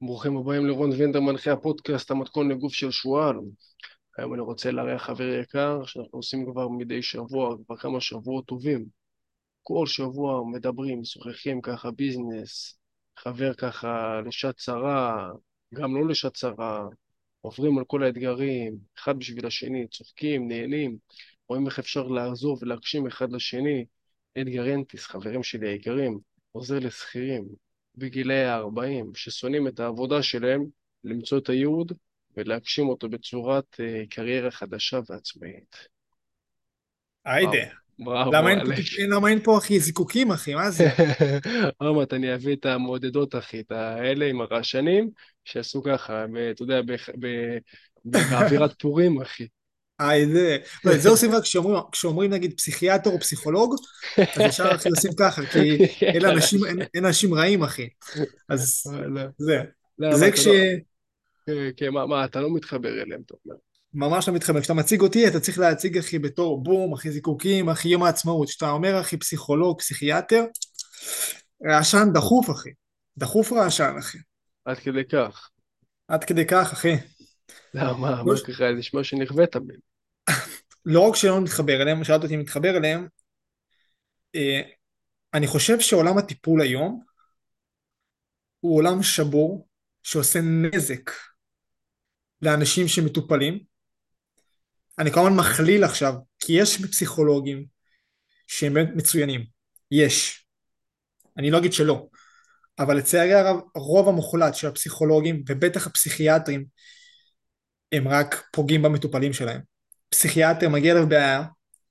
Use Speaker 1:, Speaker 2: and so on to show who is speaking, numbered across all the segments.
Speaker 1: ברוכים הבאים לרון וינדר, מנחה הפודקאסט, המתכון לגוף של שועל. היום אני רוצה לארח חבר יקר, שאנחנו עושים כבר מדי שבוע, כבר כמה שבועות טובים. כל שבוע מדברים, משוחחים ככה ביזנס, חבר ככה לשעת צרה, גם לא לשעת צרה, עוברים על כל האתגרים, אחד בשביל השני, צוחקים, נהנים, רואים איך אפשר לעזוב ולהגשים אחד לשני. אדגר אנטיס, חברים שלי היקרים, עוזר לשכירים, בגילי ה-40, ששונאים את העבודה שלהם, למצוא את הייעוד ולהגשים אותו בצורת uh, קריירה חדשה ועצמאית.
Speaker 2: היידה. למה אין. פה, אחי זיקוקים אחי? מה זה?
Speaker 1: עוד אני אביא את המעודדות, אחי, את האלה עם הרעשנים, שיעשו ככה, אתה יודע, באווירת פורים, אחי.
Speaker 2: היידה. לא, את זה עושים רק כשאומרים, כשאומרים נגיד פסיכיאטר או פסיכולוג, אז ישר אחי עושים ככה, כי אלה אנשים, אין, אין אנשים רעים אחי. אז. זה.
Speaker 1: למה
Speaker 2: זה כש...
Speaker 1: לא... כן, כן, מה, מה, אתה לא מתחבר אליהם, אתה אומר.
Speaker 2: ממש לא מתחבר. כשאתה מציג אותי, אתה צריך להציג אחי בתור בום, אחי זיקוקים, אחי יום העצמאות. כשאתה אומר אחי פסיכולוג, פסיכיאטר, רעשן דחוף אחי. דחוף רעשן אחי.
Speaker 1: עד כדי כך.
Speaker 2: עד כדי כך אחי.
Speaker 1: למה, מה
Speaker 2: ש-
Speaker 1: קרה? נשמע שנכווית מהם.
Speaker 2: לא רק שלא נתחבר אליהם, שאלת אותי אם נתחבר אליהם, אה, אני חושב שעולם הטיפול היום הוא עולם שבור שעושה נזק לאנשים שמטופלים. אני כמובן מכליל עכשיו, כי יש פסיכולוגים שהם באמת מצוינים. יש. אני לא אגיד שלא. אבל לצערי הרב, הרוב המוחלט של הפסיכולוגים, ובטח הפסיכיאטרים, הם רק פוגעים במטופלים שלהם. פסיכיאטר מגיע אליו בעיה,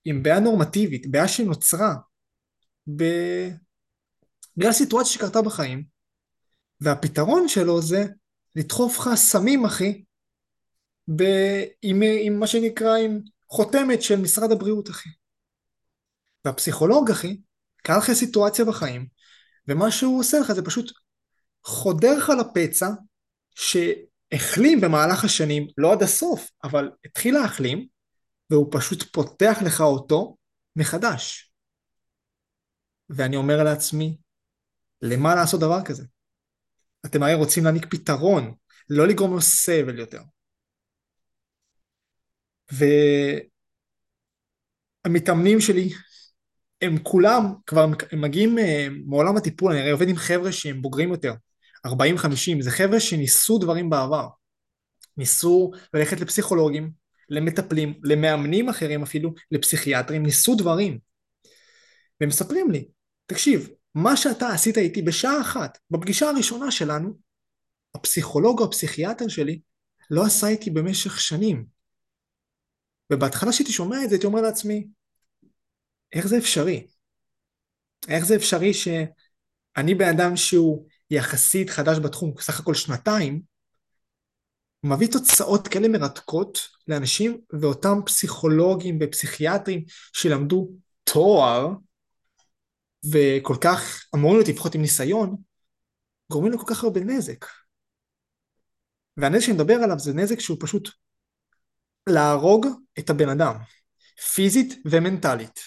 Speaker 2: עם בעיה נורמטיבית, בעיה שנוצרה ב- בגלל סיטואציה שקרתה בחיים, והפתרון שלו זה לדחוף לך סמים אחי, ב... עם, עם מה שנקרא עם חותמת של משרד הבריאות אחי. והפסיכולוג אחי, קרה לך סיטואציה בחיים, ומה שהוא עושה לך זה פשוט חודר לך לפצע שהחלים במהלך השנים, לא עד הסוף, אבל התחיל להחלים, והוא פשוט פותח לך אותו מחדש. ואני אומר לעצמי, למה לעשות דבר כזה? אתם הרי רוצים להעניק פתרון, לא לגרום לו סבל יותר. והמתאמנים שלי, הם כולם כבר הם מגיעים אה, מעולם הטיפול, אני הרי עובד עם חבר'ה שהם בוגרים יותר, 40-50, זה חבר'ה שניסו דברים בעבר. ניסו ללכת לפסיכולוגים, למטפלים, למאמנים אחרים אפילו, לפסיכיאטרים, ניסו דברים. והם מספרים לי, תקשיב, מה שאתה עשית איתי בשעה אחת, בפגישה הראשונה שלנו, הפסיכולוג או הפסיכיאטר שלי לא עשה איתי במשך שנים. ובהתחלה כשהייתי שומע את זה, הייתי אומר לעצמי, איך זה אפשרי? איך זה אפשרי שאני בן אדם שהוא יחסית חדש בתחום, סך הכל שנתיים, מביא תוצאות כאלה מרתקות לאנשים, ואותם פסיכולוגים ופסיכיאטרים שלמדו תואר, וכל כך אמורים להיות לפחות עם ניסיון, גורמים לו כל כך הרבה נזק. והנזק שאני מדבר עליו זה נזק שהוא פשוט להרוג את הבן אדם, פיזית ומנטלית.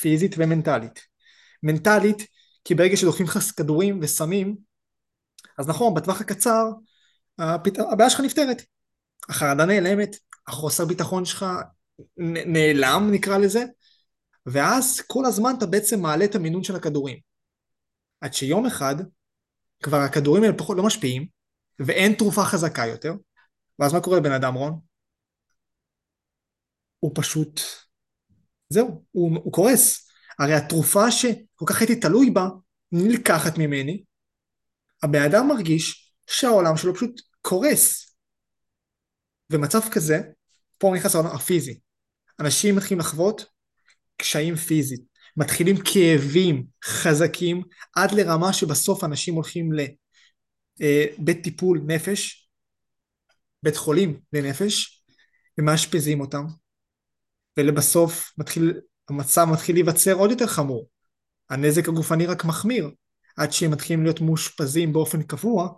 Speaker 2: פיזית ומנטלית. מנטלית, כי ברגע שדוחפים לך כדורים וסמים, אז נכון, בטווח הקצר, הפת... הבעיה שלך נפתרת. החרדה נעלמת, החוסר ביטחון שלך נעלם נקרא לזה, ואז כל הזמן אתה בעצם מעלה את המינון של הכדורים. עד שיום אחד, כבר הכדורים האלה פחות לא משפיעים, ואין תרופה חזקה יותר, ואז מה קורה לבן אדם רון? הוא פשוט, זהו, הוא, הוא קורס. הרי התרופה שכל כך הייתי תלוי בה, נלקחת ממני, הבן אדם מרגיש שהעולם שלו פשוט קורס. ומצב כזה, פה נכנס העולם הפיזי. אנשים מתחילים לחוות קשיים פיזית, מתחילים כאבים חזקים, עד לרמה שבסוף אנשים הולכים לבית טיפול נפש, בית חולים לנפש, ומאשפזים אותם, ולבסוף מתחיל, המצב מתחיל להיווצר עוד יותר חמור. הנזק הגופני רק מחמיר, עד שהם מתחילים להיות מאושפזים באופן קבוע,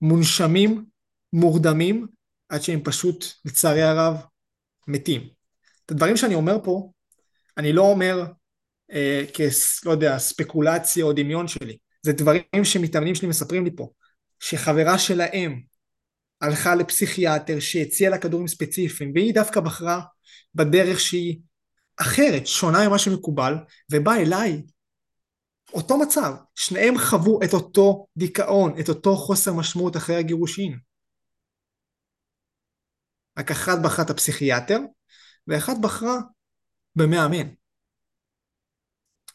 Speaker 2: מונשמים, מורדמים, עד שהם פשוט, לצערי הרב, מתים. את הדברים שאני אומר פה, אני לא אומר אה, כ... לא יודע, ספקולציה או דמיון שלי. זה דברים שמתאמנים שלי מספרים לי פה. שחברה שלהם הלכה לפסיכיאטר שהציע לה כדורים ספציפיים והיא דווקא בחרה בדרך שהיא אחרת, שונה ממה שמקובל, ובאה אליי אותו מצב, שניהם חוו את אותו דיכאון, את אותו חוסר משמעות אחרי הגירושין. רק אחת בחרה את הפסיכיאטר, ואחת בחרה במאמן.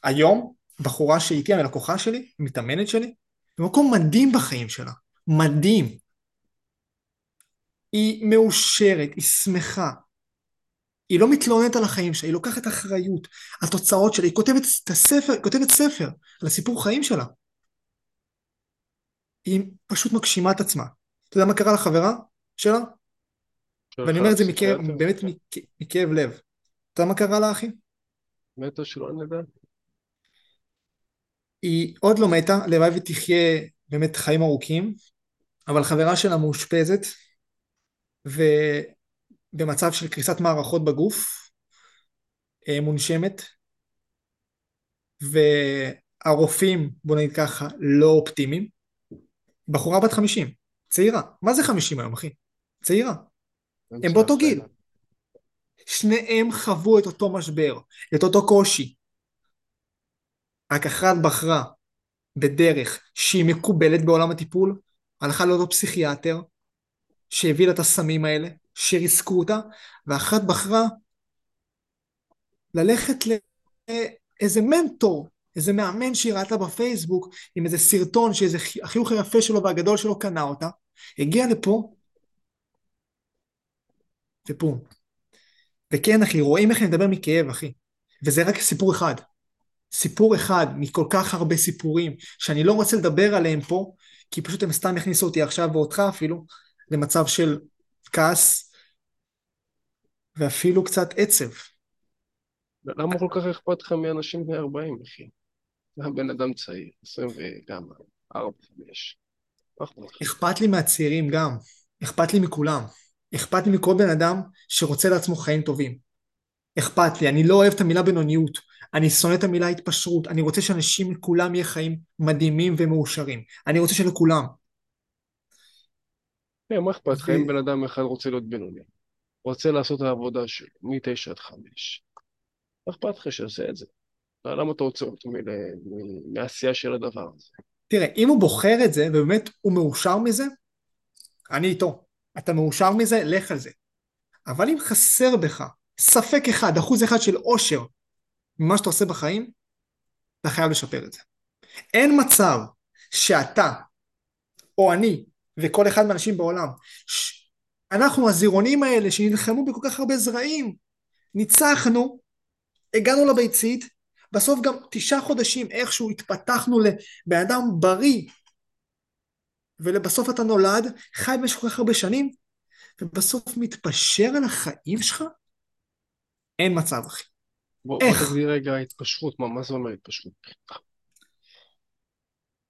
Speaker 2: היום, בחורה שהגיעה מלקוחה שלי, מתאמנת שלי, במקום מדהים בחיים שלה, מדהים. היא מאושרת, היא שמחה. היא לא מתלוננת על החיים שלה, היא לוקחת אחריות, התוצאות שלה, היא כותבת את הספר, היא כותבת ספר על הסיפור חיים שלה. היא פשוט מגשימה את עצמה. אתה יודע מה קרה לחברה שלה? ואני אומר את זה מקרב, באמת מכאב לב. אתה יודע מה קרה לה, אחי?
Speaker 1: מתה שלא נדע.
Speaker 2: היא עוד לא מתה, לוואי ותחיה באמת חיים ארוכים, אבל חברה שלה מאושפזת, ובמצב של קריסת מערכות בגוף, אה, מונשמת, והרופאים, בוא נגיד ככה, לא אופטימיים. בחורה בת 50, צעירה. מה זה 50 היום, אחי? צעירה. הם באותו גיל. שניהם חוו את אותו משבר, את אותו קושי. רק אחת בחרה בדרך שהיא מקובלת בעולם הטיפול, הלכה לאותו פסיכיאטר שהביא לה את הסמים האלה, שריסקו אותה, ואחת בחרה ללכת לאיזה מנטור, איזה מאמן שהיא ראתה בפייסבוק, עם איזה סרטון שאיזה החיוך היפה שלו והגדול שלו קנה אותה, הגיע לפה, ופום. וכן אחי, רואים איך אני מדבר מכאב אחי, וזה רק סיפור אחד. סיפור אחד מכל כך הרבה סיפורים שאני לא רוצה לדבר עליהם פה, כי פשוט הם סתם יכניסו אותי עכשיו ואותך אפילו למצב של כעס ואפילו קצת עצב.
Speaker 1: למה כל כך אכפת לך מאנשים בני 40, אחי? אתה בן אדם צעיר, 20 וגם 4, 5.
Speaker 2: אכפת לי מהצעירים גם, אכפת לי מכולם. אכפת לי מכל בן אדם שרוצה לעצמו חיים טובים. אכפת לי, אני לא אוהב את המילה בינוניות, אני שונא את המילה התפשרות, אני רוצה שאנשים לכולם יהיה חיים מדהימים ומאושרים. אני רוצה שלכולם.
Speaker 1: כן, מה אכפת לך אם בן אדם אחד רוצה להיות בינוני? רוצה לעשות את העבודה שלו, מ-9 עד 5. מה אכפת לך שיעשה את זה? למה אתה עוצר אותו מעשייה של הדבר הזה?
Speaker 2: תראה, אם הוא בוחר את זה, ובאמת הוא מאושר מזה, אני איתו. אתה מאושר מזה, לך על זה. אבל אם חסר בך ספק אחד, אחוז אחד של אושר ממה שאתה עושה בחיים, אתה חייב לשפר את זה. אין מצב שאתה, או אני, וכל אחד מהאנשים בעולם, ש... אנחנו הזירונים האלה שנלחמו בכל כך הרבה זרעים, ניצחנו, הגענו לביצית, בסוף גם תשעה חודשים איכשהו התפתחנו לבן אדם בריא, ולבסוף אתה נולד, חי במשך כל כך הרבה שנים, ובסוף מתפשר על החיים שלך? אין מצב, אחי.
Speaker 1: בוא, איך? בוא תגדיר רגע התפשרות, מה, מה זה אומר התפשרות?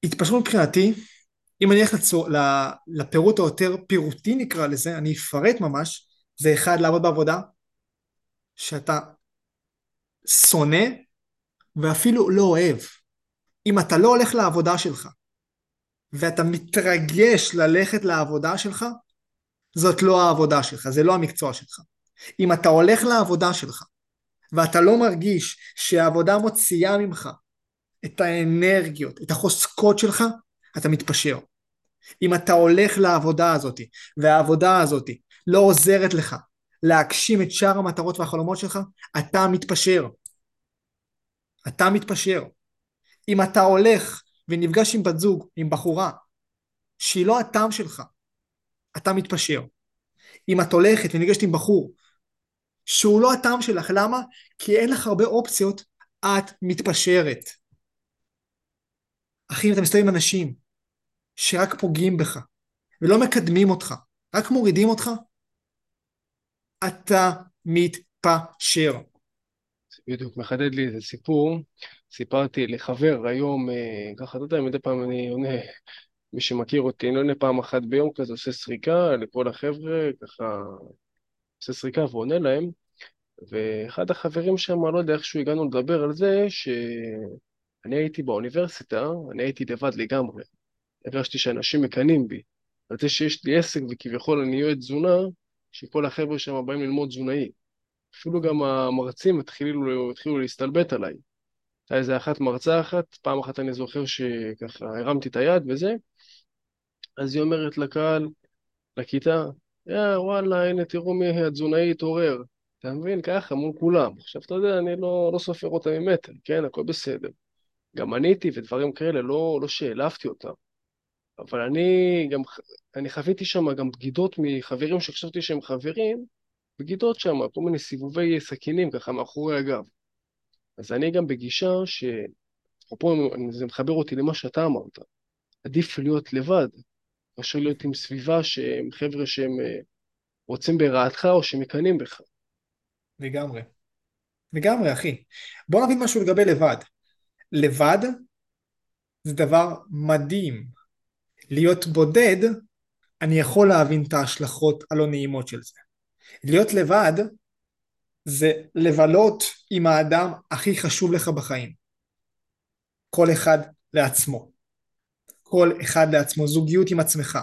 Speaker 2: התפשרות מבחינתי, אם אני אלך לצור, לפירוט היותר פירוטי נקרא לזה, אני אפרט ממש, זה אחד, לעבוד בעבודה, שאתה שונא ואפילו לא אוהב. אם אתה לא הולך לעבודה שלך, ואתה מתרגש ללכת לעבודה שלך, זאת לא העבודה שלך, זה לא המקצוע שלך. אם אתה הולך לעבודה שלך, ואתה לא מרגיש שהעבודה מוציאה ממך את האנרגיות, את החוזקות שלך, אתה מתפשר. אם אתה הולך לעבודה הזאת, והעבודה הזאת לא עוזרת לך להגשים את שאר המטרות והחלומות שלך, אתה מתפשר. אתה מתפשר. אם אתה הולך ונפגש עם בת זוג, עם בחורה, שהיא לא הטעם שלך, אתה מתפשר. אם את הולכת וניגשת עם בחור שהוא לא הטעם שלך, למה? כי אין לך הרבה אופציות, את מתפשרת. אחי, אם אתה מסתובב עם אנשים שרק פוגעים בך ולא מקדמים אותך, רק מורידים אותך, אתה מתפשר.
Speaker 1: בדיוק, מחדד לי איזה סיפור. סיפרתי לחבר היום, אה, ככה, אתה יודע, מדי פעם אני עונה, מי שמכיר אותי, אני עונה פעם אחת ביום כזה, עושה סריקה לכל החבר'ה, ככה, עושה סריקה ועונה להם, ואחד החברים שם, לא יודע איכשהו הגענו לדבר על זה, שאני הייתי באוניברסיטה, אני הייתי לבד לגמרי. הרגשתי שאנשים מקנאים בי. על זה שיש לי עסק וכביכול אני יועד תזונה, שכל החבר'ה שם באים ללמוד תזונאי. אפילו גם המרצים התחילו, התחילו להסתלבט עליי. הייתה איזה אחת מרצה אחת, פעם אחת אני זוכר שככה הרמתי את היד וזה, אז היא אומרת לקהל, לכיתה, יא וואלה, הנה תראו מי התזונאי התעורר. אתה מבין? ככה, מול כולם. עכשיו, אתה יודע, אני לא, לא סופר אותם ממטר, כן? הכל בסדר. גם עניתי ודברים כאלה, לא, לא שהעלבתי אותם. אבל אני גם, אני חוויתי שם גם בגידות מחברים שחשבתי שהם חברים, בגידות שם, כל מיני סיבובי סכינים ככה מאחורי הגב. אז אני גם בגישה ש... אפרופו, זה מחבר אותי למה שאתה אמרת. עדיף להיות לבד, מאשר להיות עם סביבה שהם חבר'ה שהם אה, רוצים ברעתך או שמקנאים בך.
Speaker 2: לגמרי. לגמרי, אחי. בוא נבין משהו לגבי לבד. לבד זה דבר מדהים. להיות בודד, אני יכול להבין את ההשלכות הלא נעימות של זה. להיות לבד זה לבלות עם האדם הכי חשוב לך בחיים. כל אחד לעצמו. כל אחד לעצמו, זוגיות עם עצמך.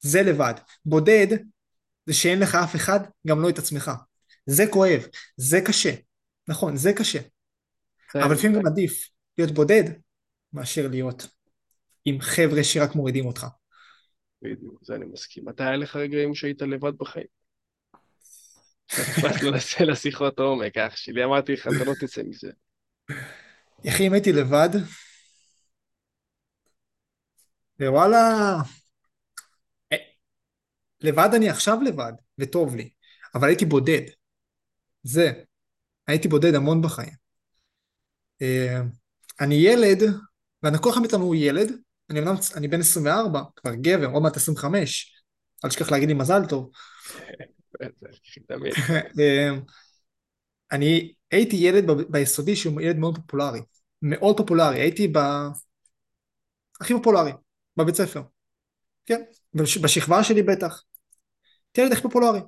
Speaker 2: זה לבד. בודד זה שאין לך אף אחד, גם לא את עצמך. זה כואב, זה קשה. נכון, זה קשה. אבל לפעמים גם עדיף להיות בודד מאשר להיות עם חבר'ה שרק מורידים אותך.
Speaker 1: בדיוק, זה אני מסכים. מתי היה לך רגעים שהיית לבד בחיים? נכנסנו לשיחות עומק, אח שלי, אמרתי לך, אתה לא תצא מזה.
Speaker 2: אחי, אם הייתי לבד, ווואלה, אה, לבד אני עכשיו לבד, וטוב לי, אבל הייתי בודד. זה, הייתי בודד המון בחיים. אה, אני ילד, והנקוח המתאמן הוא ילד, אני אמנם, אני בן 24, כבר גבר, עוד מעט 25, אל תשכח להגיד לי מזל טוב. אה, אני הייתי ילד ביסודי שהוא ילד מאוד פופולרי, מאוד פופולרי, הייתי ב... הכי פופולרי, בבית ספר, כן, בשכבה שלי בטח, ילד הכי פופולרי.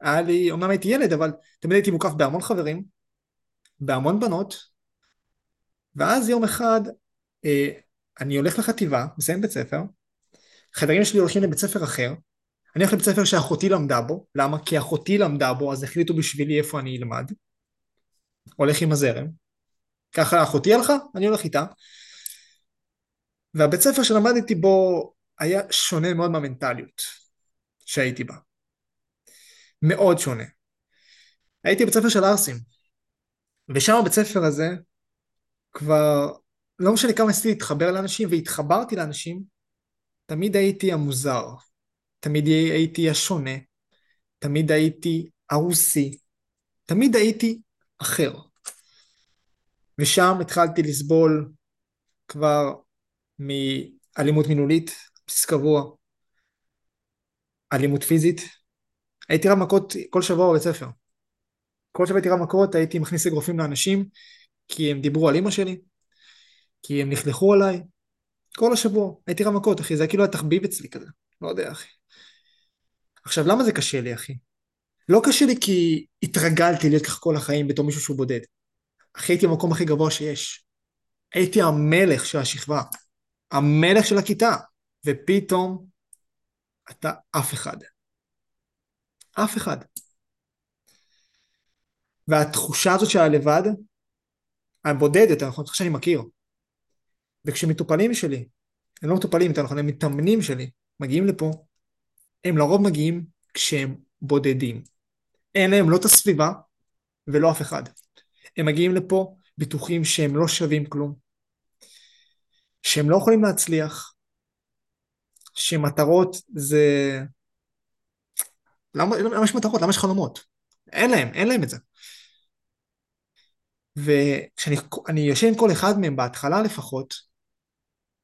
Speaker 2: היה לי, אומנם הייתי ילד, אבל תמיד הייתי מוקף בהמון חברים, בהמון בנות, ואז יום אחד אה, אני הולך לחטיבה, מסיים בית ספר, חברים שלי הולכים לבית ספר אחר, אני הולך לבית ספר שאחותי למדה בו, למה? כי אחותי למדה בו, אז החליטו בשבילי איפה אני אלמד. הולך עם הזרם. ככה אחותי הלכה, אני הולך איתה. והבית ספר שלמדתי בו היה שונה מאוד מהמנטליות שהייתי בה. מאוד שונה. הייתי בית ספר של ערסים, ושם בבית ספר הזה כבר לא משנה כמה ניסיתי להתחבר לאנשים והתחברתי לאנשים, תמיד הייתי המוזר, תמיד הייתי השונה, תמיד הייתי הרוסי, תמיד הייתי אחר. ושם התחלתי לסבול כבר מאלימות מילולית, בסיס קבוע, אלימות פיזית. הייתי רב מכות כל שבוע בבית ספר. כל שבוע הייתי רב מכות, הייתי מכניס אגרופים לאנשים, כי הם דיברו על אמא שלי, כי הם לכלכו עליי. כל השבוע, הייתי רב מכות, אחי, זה היה כאילו התחביב אצלי כזה, לא יודע, אחי. עכשיו, למה זה קשה לי, אחי? לא קשה לי כי התרגלתי להיות ככה כל החיים בתור מישהו שהוא בודד. אחי, הייתי במקום הכי גבוה שיש. הייתי המלך של השכבה, המלך של הכיתה, ופתאום אתה אף אחד. אף אחד. והתחושה הזאת של הלבד, הבודד יותר נכון, תחושה שאני מכיר. וכשמטופלים שלי, הם לא מטופלים יותר נכון, הם מתאמנים שלי, מגיעים לפה, הם לרוב מגיעים כשהם בודדים. אין להם לא את הסביבה ולא אף אחד. הם מגיעים לפה בטוחים שהם לא שווים כלום, שהם לא יכולים להצליח, שמטרות זה... למה, למה יש מטרות? למה יש חלומות? אין להם, אין להם את זה. וכשאני יושב עם כל אחד מהם בהתחלה לפחות,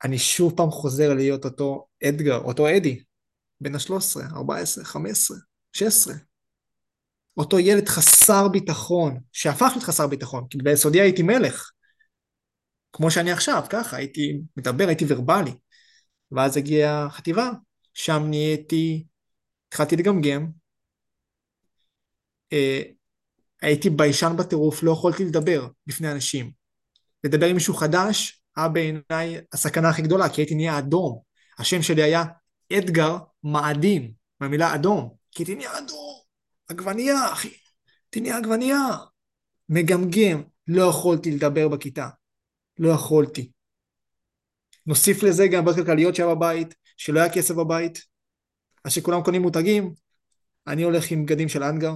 Speaker 2: אני שוב פעם חוזר להיות אותו אדגר, אותו אדי, בן ה-13, 14, 15, 16. אותו ילד חסר ביטחון, שהפך להיות חסר ביטחון, כי ביסודי הייתי מלך. כמו שאני עכשיו, ככה, הייתי מדבר, הייתי ורבלי. ואז הגיעה החטיבה, שם נהייתי, התחלתי לגמגם. אה, הייתי ביישן בטירוף, לא יכולתי לדבר בפני אנשים. לדבר עם מישהו חדש, היה בעיניי הסכנה הכי גדולה, כי הייתי נהיה אדום. השם שלי היה אדגר מאדים, מהמילה אדום, כי הייתי נהיה אדום, עגבנייה, אחי, הייתי נהיה עגבנייה. מגמגם, לא יכולתי לדבר בכיתה, לא יכולתי. נוסיף לזה גם בעיות כלכליות שהיה בבית, שלא היה כסף בבית, אז שכולם קונים מותגים, אני הולך עם בגדים של אנגר,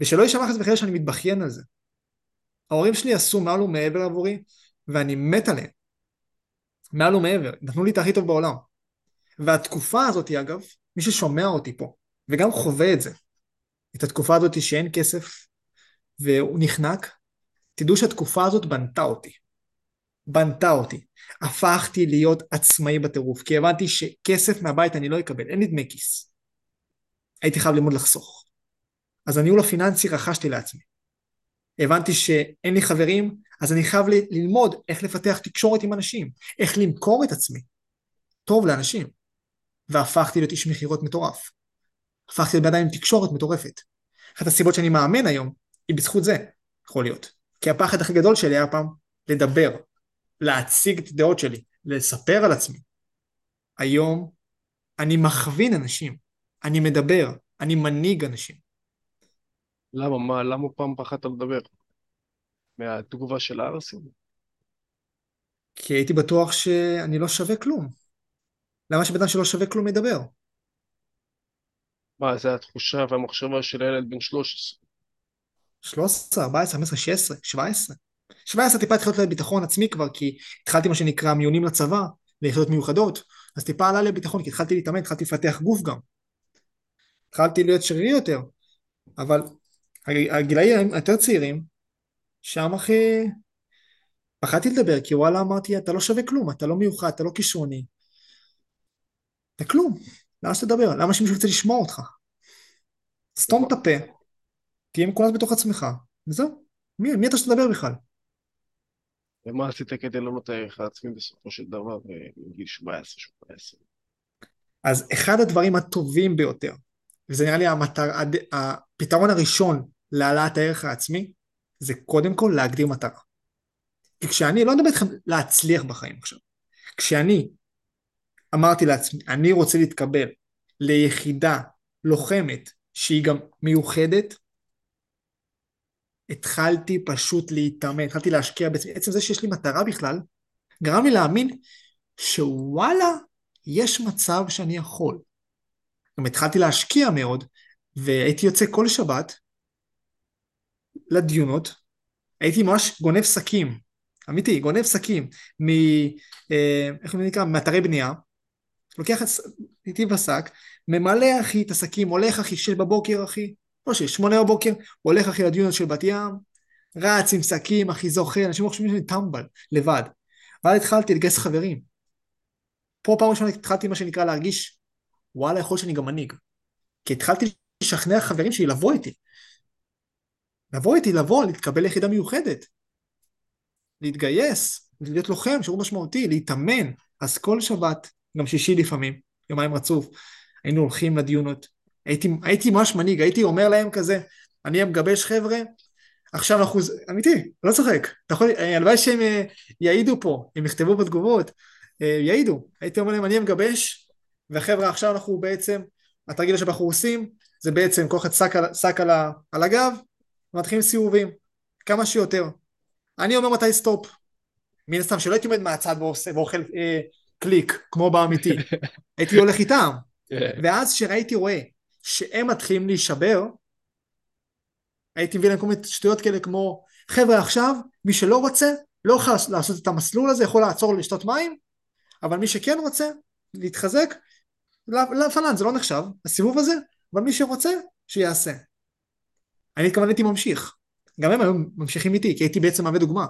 Speaker 2: ושלא יישמע חס וחלילה שאני מתבכיין על זה. ההורים שלי עשו מעל ומעבר עבורי, ואני מת עליהם. מעל ומעבר, נתנו לי את הכי טוב בעולם. והתקופה הזאת, אגב, מי ששומע אותי פה, וגם חווה את זה, את התקופה הזאת שאין כסף, והוא נחנק, תדעו שהתקופה הזאת בנתה אותי. בנתה אותי. הפכתי להיות עצמאי בטירוף, כי הבנתי שכסף מהבית אני לא אקבל, אין לי דמי כיס. הייתי חייב ללמוד לחסוך. אז הניהול הפיננסי רכשתי לעצמי. הבנתי שאין לי חברים, אז אני חייב ללמוד איך לפתח תקשורת עם אנשים, איך למכור את עצמי. טוב לאנשים. והפכתי להיות איש מכירות מטורף. הפכתי להיות בידיים עם תקשורת מטורפת. אחת הסיבות שאני מאמן היום, היא בזכות זה, יכול להיות. כי הפחד הכי גדול שלי היה פעם לדבר, להציג את הדעות שלי, לספר על עצמי. היום אני מכווין אנשים, אני מדבר, אני מנהיג אנשים.
Speaker 1: למה? מה? למה פעם פחדת לדבר? מהתגובה של הערסים?
Speaker 2: כי הייתי בטוח שאני לא שווה כלום. למה שבן אדם שלא שווה כלום ידבר?
Speaker 1: מה, זה התחושה והמחשבה של ילד בן 13.
Speaker 2: 13, 14, 15, 16, 17. 17 טיפה התחלתי להיות ביטחון עצמי כבר, כי התחלתי מה שנקרא מיונים לצבא, ליחידות מיוחדות, אז טיפה עלה לי ביטחון, כי התחלתי להתאמן, התחלתי לפתח גוף גם. התחלתי להיות שרירי יותר, אבל הגילאים היותר צעירים, שם אחי, פחדתי לדבר, כי וואלה אמרתי, אתה לא שווה כלום, אתה לא מיוחד, אתה לא כישרוני. אתה כלום, למה שתדבר? למה שמישהו ירצה לשמוע אותך? סתום את הפה, תהיה מכונס בתוך עצמך, וזהו. מי, מי אתה שתדבר בכלל?
Speaker 1: ומה עשית כדי לא את הערך העצמי בסופו של דבר בגיל 17-18?
Speaker 2: אז אחד הדברים הטובים ביותר, וזה נראה לי המטר, הפתרון הראשון להעלאת הערך העצמי, זה קודם כל להגדיר מטרה. כי כשאני, לא מדבר איתכם להצליח בחיים עכשיו, כשאני אמרתי לעצמי, אני רוצה להתקבל ליחידה לוחמת שהיא גם מיוחדת, התחלתי פשוט להתאמן, התחלתי להשקיע בעצמי. עצם זה שיש לי מטרה בכלל, גרם לי להאמין שוואלה, יש מצב שאני יכול. גם התחלתי להשקיע מאוד, והייתי יוצא כל שבת לדיונות, הייתי ממש גונב שקים, אמיתי, גונב שקים, מ... אה, איך זה נקרא? מאתרי בנייה, לוקח איתי בשק, ממלא אחי את השקים, הולך אחי שש בבוקר אחי, לא שש, שמונה בבוקר, הולך אחי לדיונות של בת ים, רץ עם שקים, אחי זוכה, אנשים חושבים שאני טמבל, לבד. ואז התחלתי לגייס חברים. פה פעם ראשונה התחלתי מה שנקרא להרגיש, וואלה, יכול שאני גם מנהיג. כי התחלתי לשכנע חברים שלי איתי. לבוא איתי, לבוא, להתקבל ליחידה מיוחדת. להתגייס, להיות לוחם, שירות משמעותי, להתאמן. אז כל שבת, גם שישי לפעמים, יומיים רצוף, היינו הולכים לדיונות. הייתי, הייתי ממש מנהיג, הייתי אומר להם כזה, אני המגבש חבר'ה, עכשיו אנחנו, אמיתי, לא צוחק, אתה יכול, הלוואי שהם אה, יעידו פה, הם יכתבו בתגובות, אה, יעידו, הייתי אומר להם אני המגבש, וחבר'ה עכשיו אנחנו בעצם, התרגיל שאנחנו עושים, זה בעצם כל אחד שק, שק על, על הגב, ומתחילים סיבובים, כמה שיותר. אני אומר מתי סטופ. מן הסתם שלא הייתי עומד מהצד ואוכל אה, קליק, כמו באמיתי. הייתי הולך איתם. כן. ואז כשראיתי רואה שהם מתחילים להישבר, הייתי מביא להם כל מיני שטויות כאלה כמו, חבר'ה עכשיו, מי שלא רוצה, לא יכול לעשות את המסלול הזה, יכול לעצור לשתות מים, אבל מי שכן רוצה להתחזק, לפלן זה לא נחשב, הסיבוב הזה, אבל מי שרוצה, שיעשה. אני כמובן הייתי ממשיך. גם הם היו ממשיכים איתי, כי הייתי בעצם מהווה דוגמה.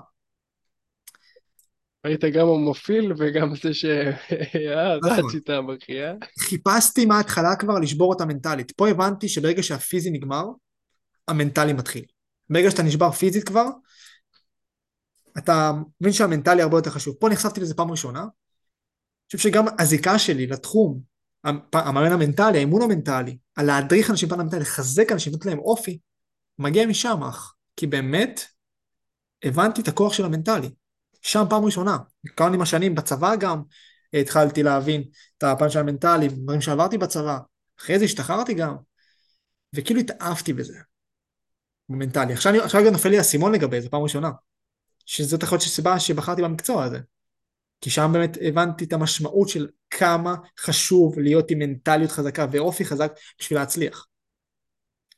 Speaker 1: היית גם המוביל וגם זה שרצית נכון. המחייה.
Speaker 2: חיפשתי מההתחלה כבר לשבור אותה מנטלית. פה הבנתי שברגע שהפיזי נגמר, המנטלי מתחיל. ברגע שאתה נשבר פיזית כבר, אתה מבין שהמנטלי הרבה יותר חשוב. פה נחשפתי לזה פעם ראשונה. אני חושב שגם הזיקה שלי לתחום, המאמן המנטלי, האימון המנטלי, על להדריך אנשים פעם המנטלי, לחזק אנשים, לתת להם אופי, מגיע משם אך. כי באמת הבנתי את הכוח של המנטלי. שם פעם ראשונה. כמה עם השנים, בצבא גם, התחלתי להבין את הפן של המנטלי, דברים שעברתי בצבא. אחרי זה השתחררתי גם, וכאילו התאהבתי בזה, במנטלי. עכשיו, עכשיו גם נופל לי האסימון לגבי זה, פעם ראשונה. שזאת יכול להיות סיבה שבחרתי במקצוע הזה. כי שם באמת הבנתי את המשמעות של כמה חשוב להיות עם מנטליות חזקה ואופי חזק בשביל להצליח.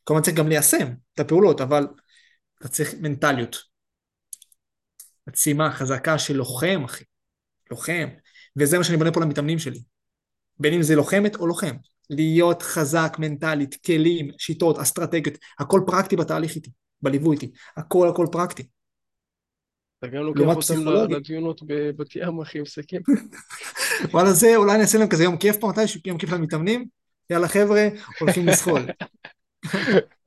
Speaker 2: כלומר צריך גם ליישם את הפעולות, אבל אתה צריך מנטליות. עצימה חזקה של לוחם, אחי. לוחם. וזה מה שאני בונה פה למתאמנים שלי. בין אם זה לוחמת או לוחם. להיות חזק מנטלית, כלים, שיטות, אסטרטגיות, הכל פרקטי בתהליך איתי, בליווי איתי. הכל הכל פרקטי.
Speaker 1: אתה גם לוקח אותם לדיונות בבת ים, אחי, מסכם.
Speaker 2: וואלה, זה, אולי נעשה להם כזה יום כיף פה, מתי יום כיף למתאמנים? יאללה חבר'ה, הולכים לסחול.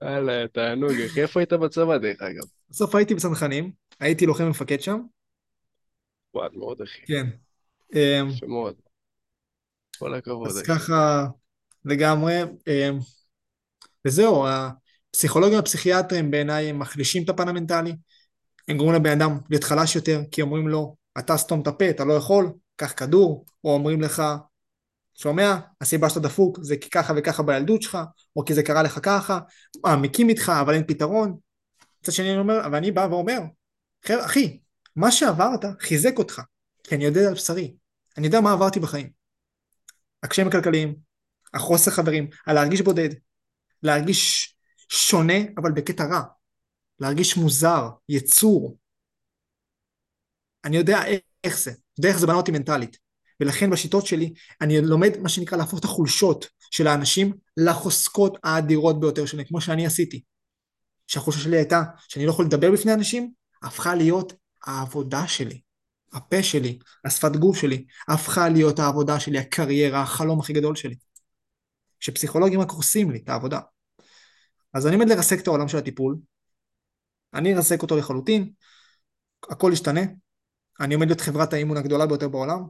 Speaker 1: תענוג, אחי, איפה היית בצבא דרך אגב?
Speaker 2: בסוף הייתי בצנחנים, הייתי לוחם מפקד שם.
Speaker 1: וואט מאוד, אחי.
Speaker 2: כן.
Speaker 1: יפה מאוד. כל הכבוד.
Speaker 2: אז ככה, לגמרי. אמ, וזהו, הפסיכולוגים והפסיכיאטרים בעיניי הם מחלישים את הפן המנטלי. הם גורמים לבן אדם להיות חלש יותר, כי אומרים לו, אתה סתום את הפה, אתה לא יכול, קח כדור, או אומרים לך, שומע, הסיבה שאתה דפוק זה כי ככה וככה בילדות שלך, או כי זה קרה לך ככה, מעמיקים איתך, אבל אין פתרון. מצד שני אני אומר, ואני בא ואומר, אחי, מה שעברת חיזק אותך, כי אני יודע על בשרי, אני יודע מה עברתי בחיים. הקשיים הכלכליים, החוסר חברים, הלהרגיש בודד, להרגיש שונה אבל בקטע רע, להרגיש מוזר, יצור. אני יודע איך זה, יודע איך זה בנה אותי מנטלית. ולכן בשיטות שלי אני לומד מה שנקרא להפוך את החולשות של האנשים לחוזקות האדירות ביותר שלהם, כמו שאני עשיתי. שהחולשה שלי הייתה שאני לא יכול לדבר בפני אנשים, הפכה להיות העבודה שלי. הפה שלי, השפת גוף שלי, הפכה להיות העבודה שלי, הקריירה, החלום הכי גדול שלי. שפסיכולוגים רק הורסים לי את העבודה. אז אני עומד לרסק את העולם של הטיפול, אני ארסק אותו לחלוטין, הכל ישתנה, אני עומד להיות חברת האימון הגדולה ביותר בעולם,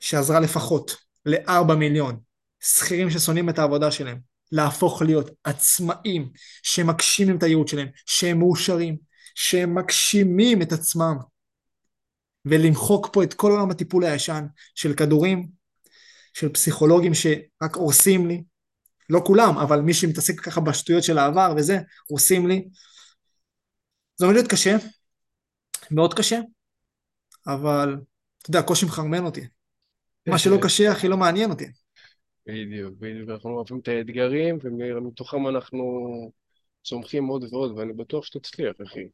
Speaker 2: שעזרה לפחות לארבע מיליון שכירים ששונאים את העבודה שלהם, להפוך להיות עצמאים, שמגשימים את הייעוד שלהם, שהם מאושרים, שהם מגשימים את עצמם, ולמחוק פה את כל עולם הטיפול הישן של כדורים, של פסיכולוגים שרק הורסים לי, לא כולם, אבל מי שמתעסק ככה בשטויות של העבר וזה, הורסים לי. זה עומד להיות קשה, מאוד קשה, אבל אתה יודע, הקושי מחרמן אותי. מה שלא קשה, הכי לא מעניין אותי.
Speaker 1: בדיוק, בדיוק, אנחנו אוהבים את האתגרים, ומתוכם אנחנו צומחים עוד ועוד, ואני בטוח שתצליח, אחי.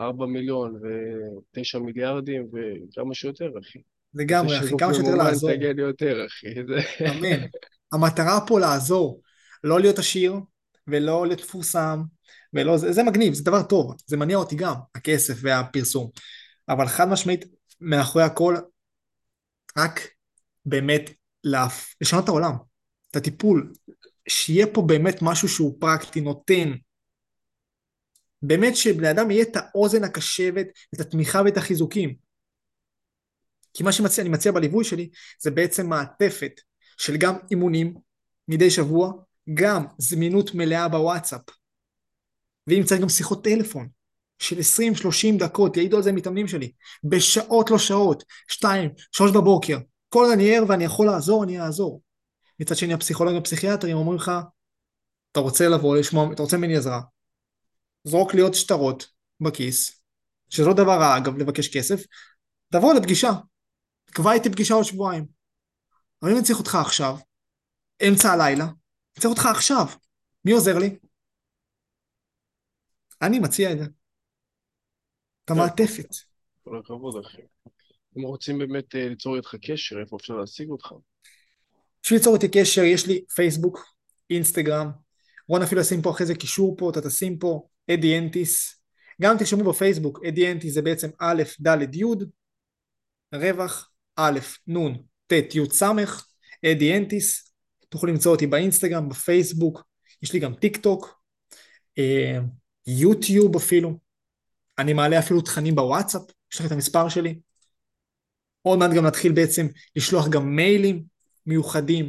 Speaker 1: ארבע מיליון ותשע מיליארדים וכמה שיותר, אחי.
Speaker 2: לגמרי, אחי, כמה שיותר לעזור.
Speaker 1: תגיע לי יותר, אחי.
Speaker 2: אמן. המטרה פה לעזור, לא להיות עשיר ולא להיות מפורסם, ולא, זה, זה מגניב, זה דבר טוב, זה מניע אותי גם, הכסף והפרסום. אבל חד משמעית, מאחורי הכל, רק באמת להפ... לשנות את העולם, את הטיפול, שיהיה פה באמת משהו שהוא פרקטי, נותן. באמת שבני אדם יהיה את האוזן הקשבת, את התמיכה ואת החיזוקים. כי מה שאני מציע בליווי שלי זה בעצם מעטפת של גם אימונים מדי שבוע, גם זמינות מלאה בוואטסאפ. ואם צריך גם שיחות טלפון של 20-30 דקות, יעידו על זה מתאמנים שלי, בשעות לא שעות, 2, 3 בבוקר, כל עוד אני ער ואני יכול לעזור, אני אעזור. מצד שני הפסיכולוגים והפסיכיאטרים אומרים לך, אתה רוצה לבוא לשמוע, אתה רוצה ממני עזרה, זרוק לי עוד שטרות בכיס, שזה לא דבר רע אגב לבקש כסף, תבוא לפגישה, קבע איתי פגישה עוד שבועיים. אבל אם אני צריך אותך עכשיו, אמצע הלילה, אני צריך אותך עכשיו, מי עוזר לי? אני מציע את זה. את המעטפת.
Speaker 1: כל הכבוד אחי. אם רוצים באמת אה, ליצור איתך קשר, איפה אפשר להשיג אותך?
Speaker 2: בשביל ליצור איתי קשר, יש לי פייסבוק, אינסטגרם, רון אפילו ישים פה אחרי זה קישור פה, אתה תשים פה, אדי אנטיס. גם תרשמו בפייסבוק, אדי אנטיס זה בעצם א', ד', י', רווח, א', נ', ט', י', ס', אדי אנטיס. תוכלו למצוא אותי באינסטגרם, בפייסבוק, יש לי גם טיק טוק, אה, יוטיוב אפילו. אני מעלה אפילו תכנים בוואטסאפ, יש לך את המספר שלי. עוד מעט גם נתחיל בעצם לשלוח גם מיילים מיוחדים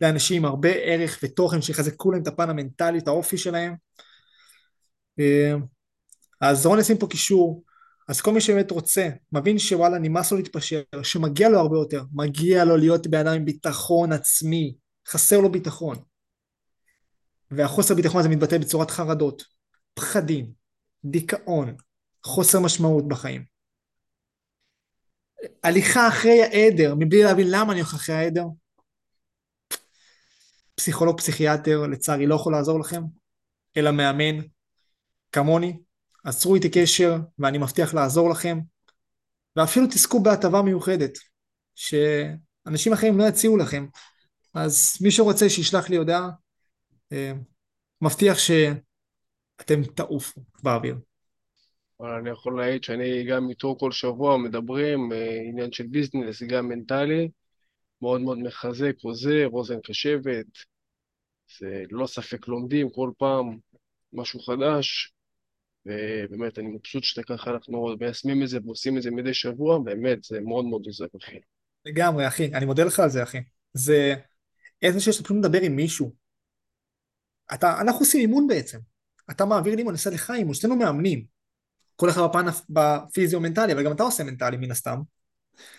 Speaker 2: לאנשים עם הרבה ערך ותוכן שיחזקו להם את הפן המנטלי, את האופי שלהם. אה, אז רון ישים פה קישור, אז כל מי שבאמת רוצה, מבין שוואלה נמאס לו להתפשר, שמגיע לו הרבה יותר, מגיע לו להיות בן אדם עם ביטחון עצמי, חסר לו ביטחון. והחוסר ביטחון הזה מתבטא בצורת חרדות, פחדים, דיכאון, חוסר משמעות בחיים. הליכה אחרי העדר, מבלי להבין למה אני הולך אחרי העדר. פסיכולוג פסיכיאטר לצערי לא יכול לעזור לכם, אלא מאמן כמוני, עצרו איתי קשר ואני מבטיח לעזור לכם, ואפילו תזכו בהטבה מיוחדת, שאנשים אחרים לא יציעו לכם. אז מי שרוצה שישלח לי הודעה, אה, מבטיח שאתם תעופו באוויר.
Speaker 1: אבל אני יכול להעיד שאני גם איתו כל שבוע מדברים, אה, עניין של ביזנס, גם מנטלי, מאוד מאוד מחזק, עוזר, אוזן קשבת, זה ללא ספק לומדים כל פעם משהו חדש, ובאמת אני מבסוט שאתה ככה אנחנו מיישמים את זה ועושים את זה מדי שבוע, באמת זה מאוד מאוד עוזר, אחי.
Speaker 2: לגמרי, אחי, אני מודה לך על זה, אחי. זה איזה שיש פשוט לדבר עם מישהו. אתה, אנחנו עושים אימון בעצם. אתה מעביר לי אימון, אני עושה לך אימון, שנינו מאמנים. כל אחד בפן בפיזיו-מנטלי, אבל גם אתה עושה מנטלי מן הסתם.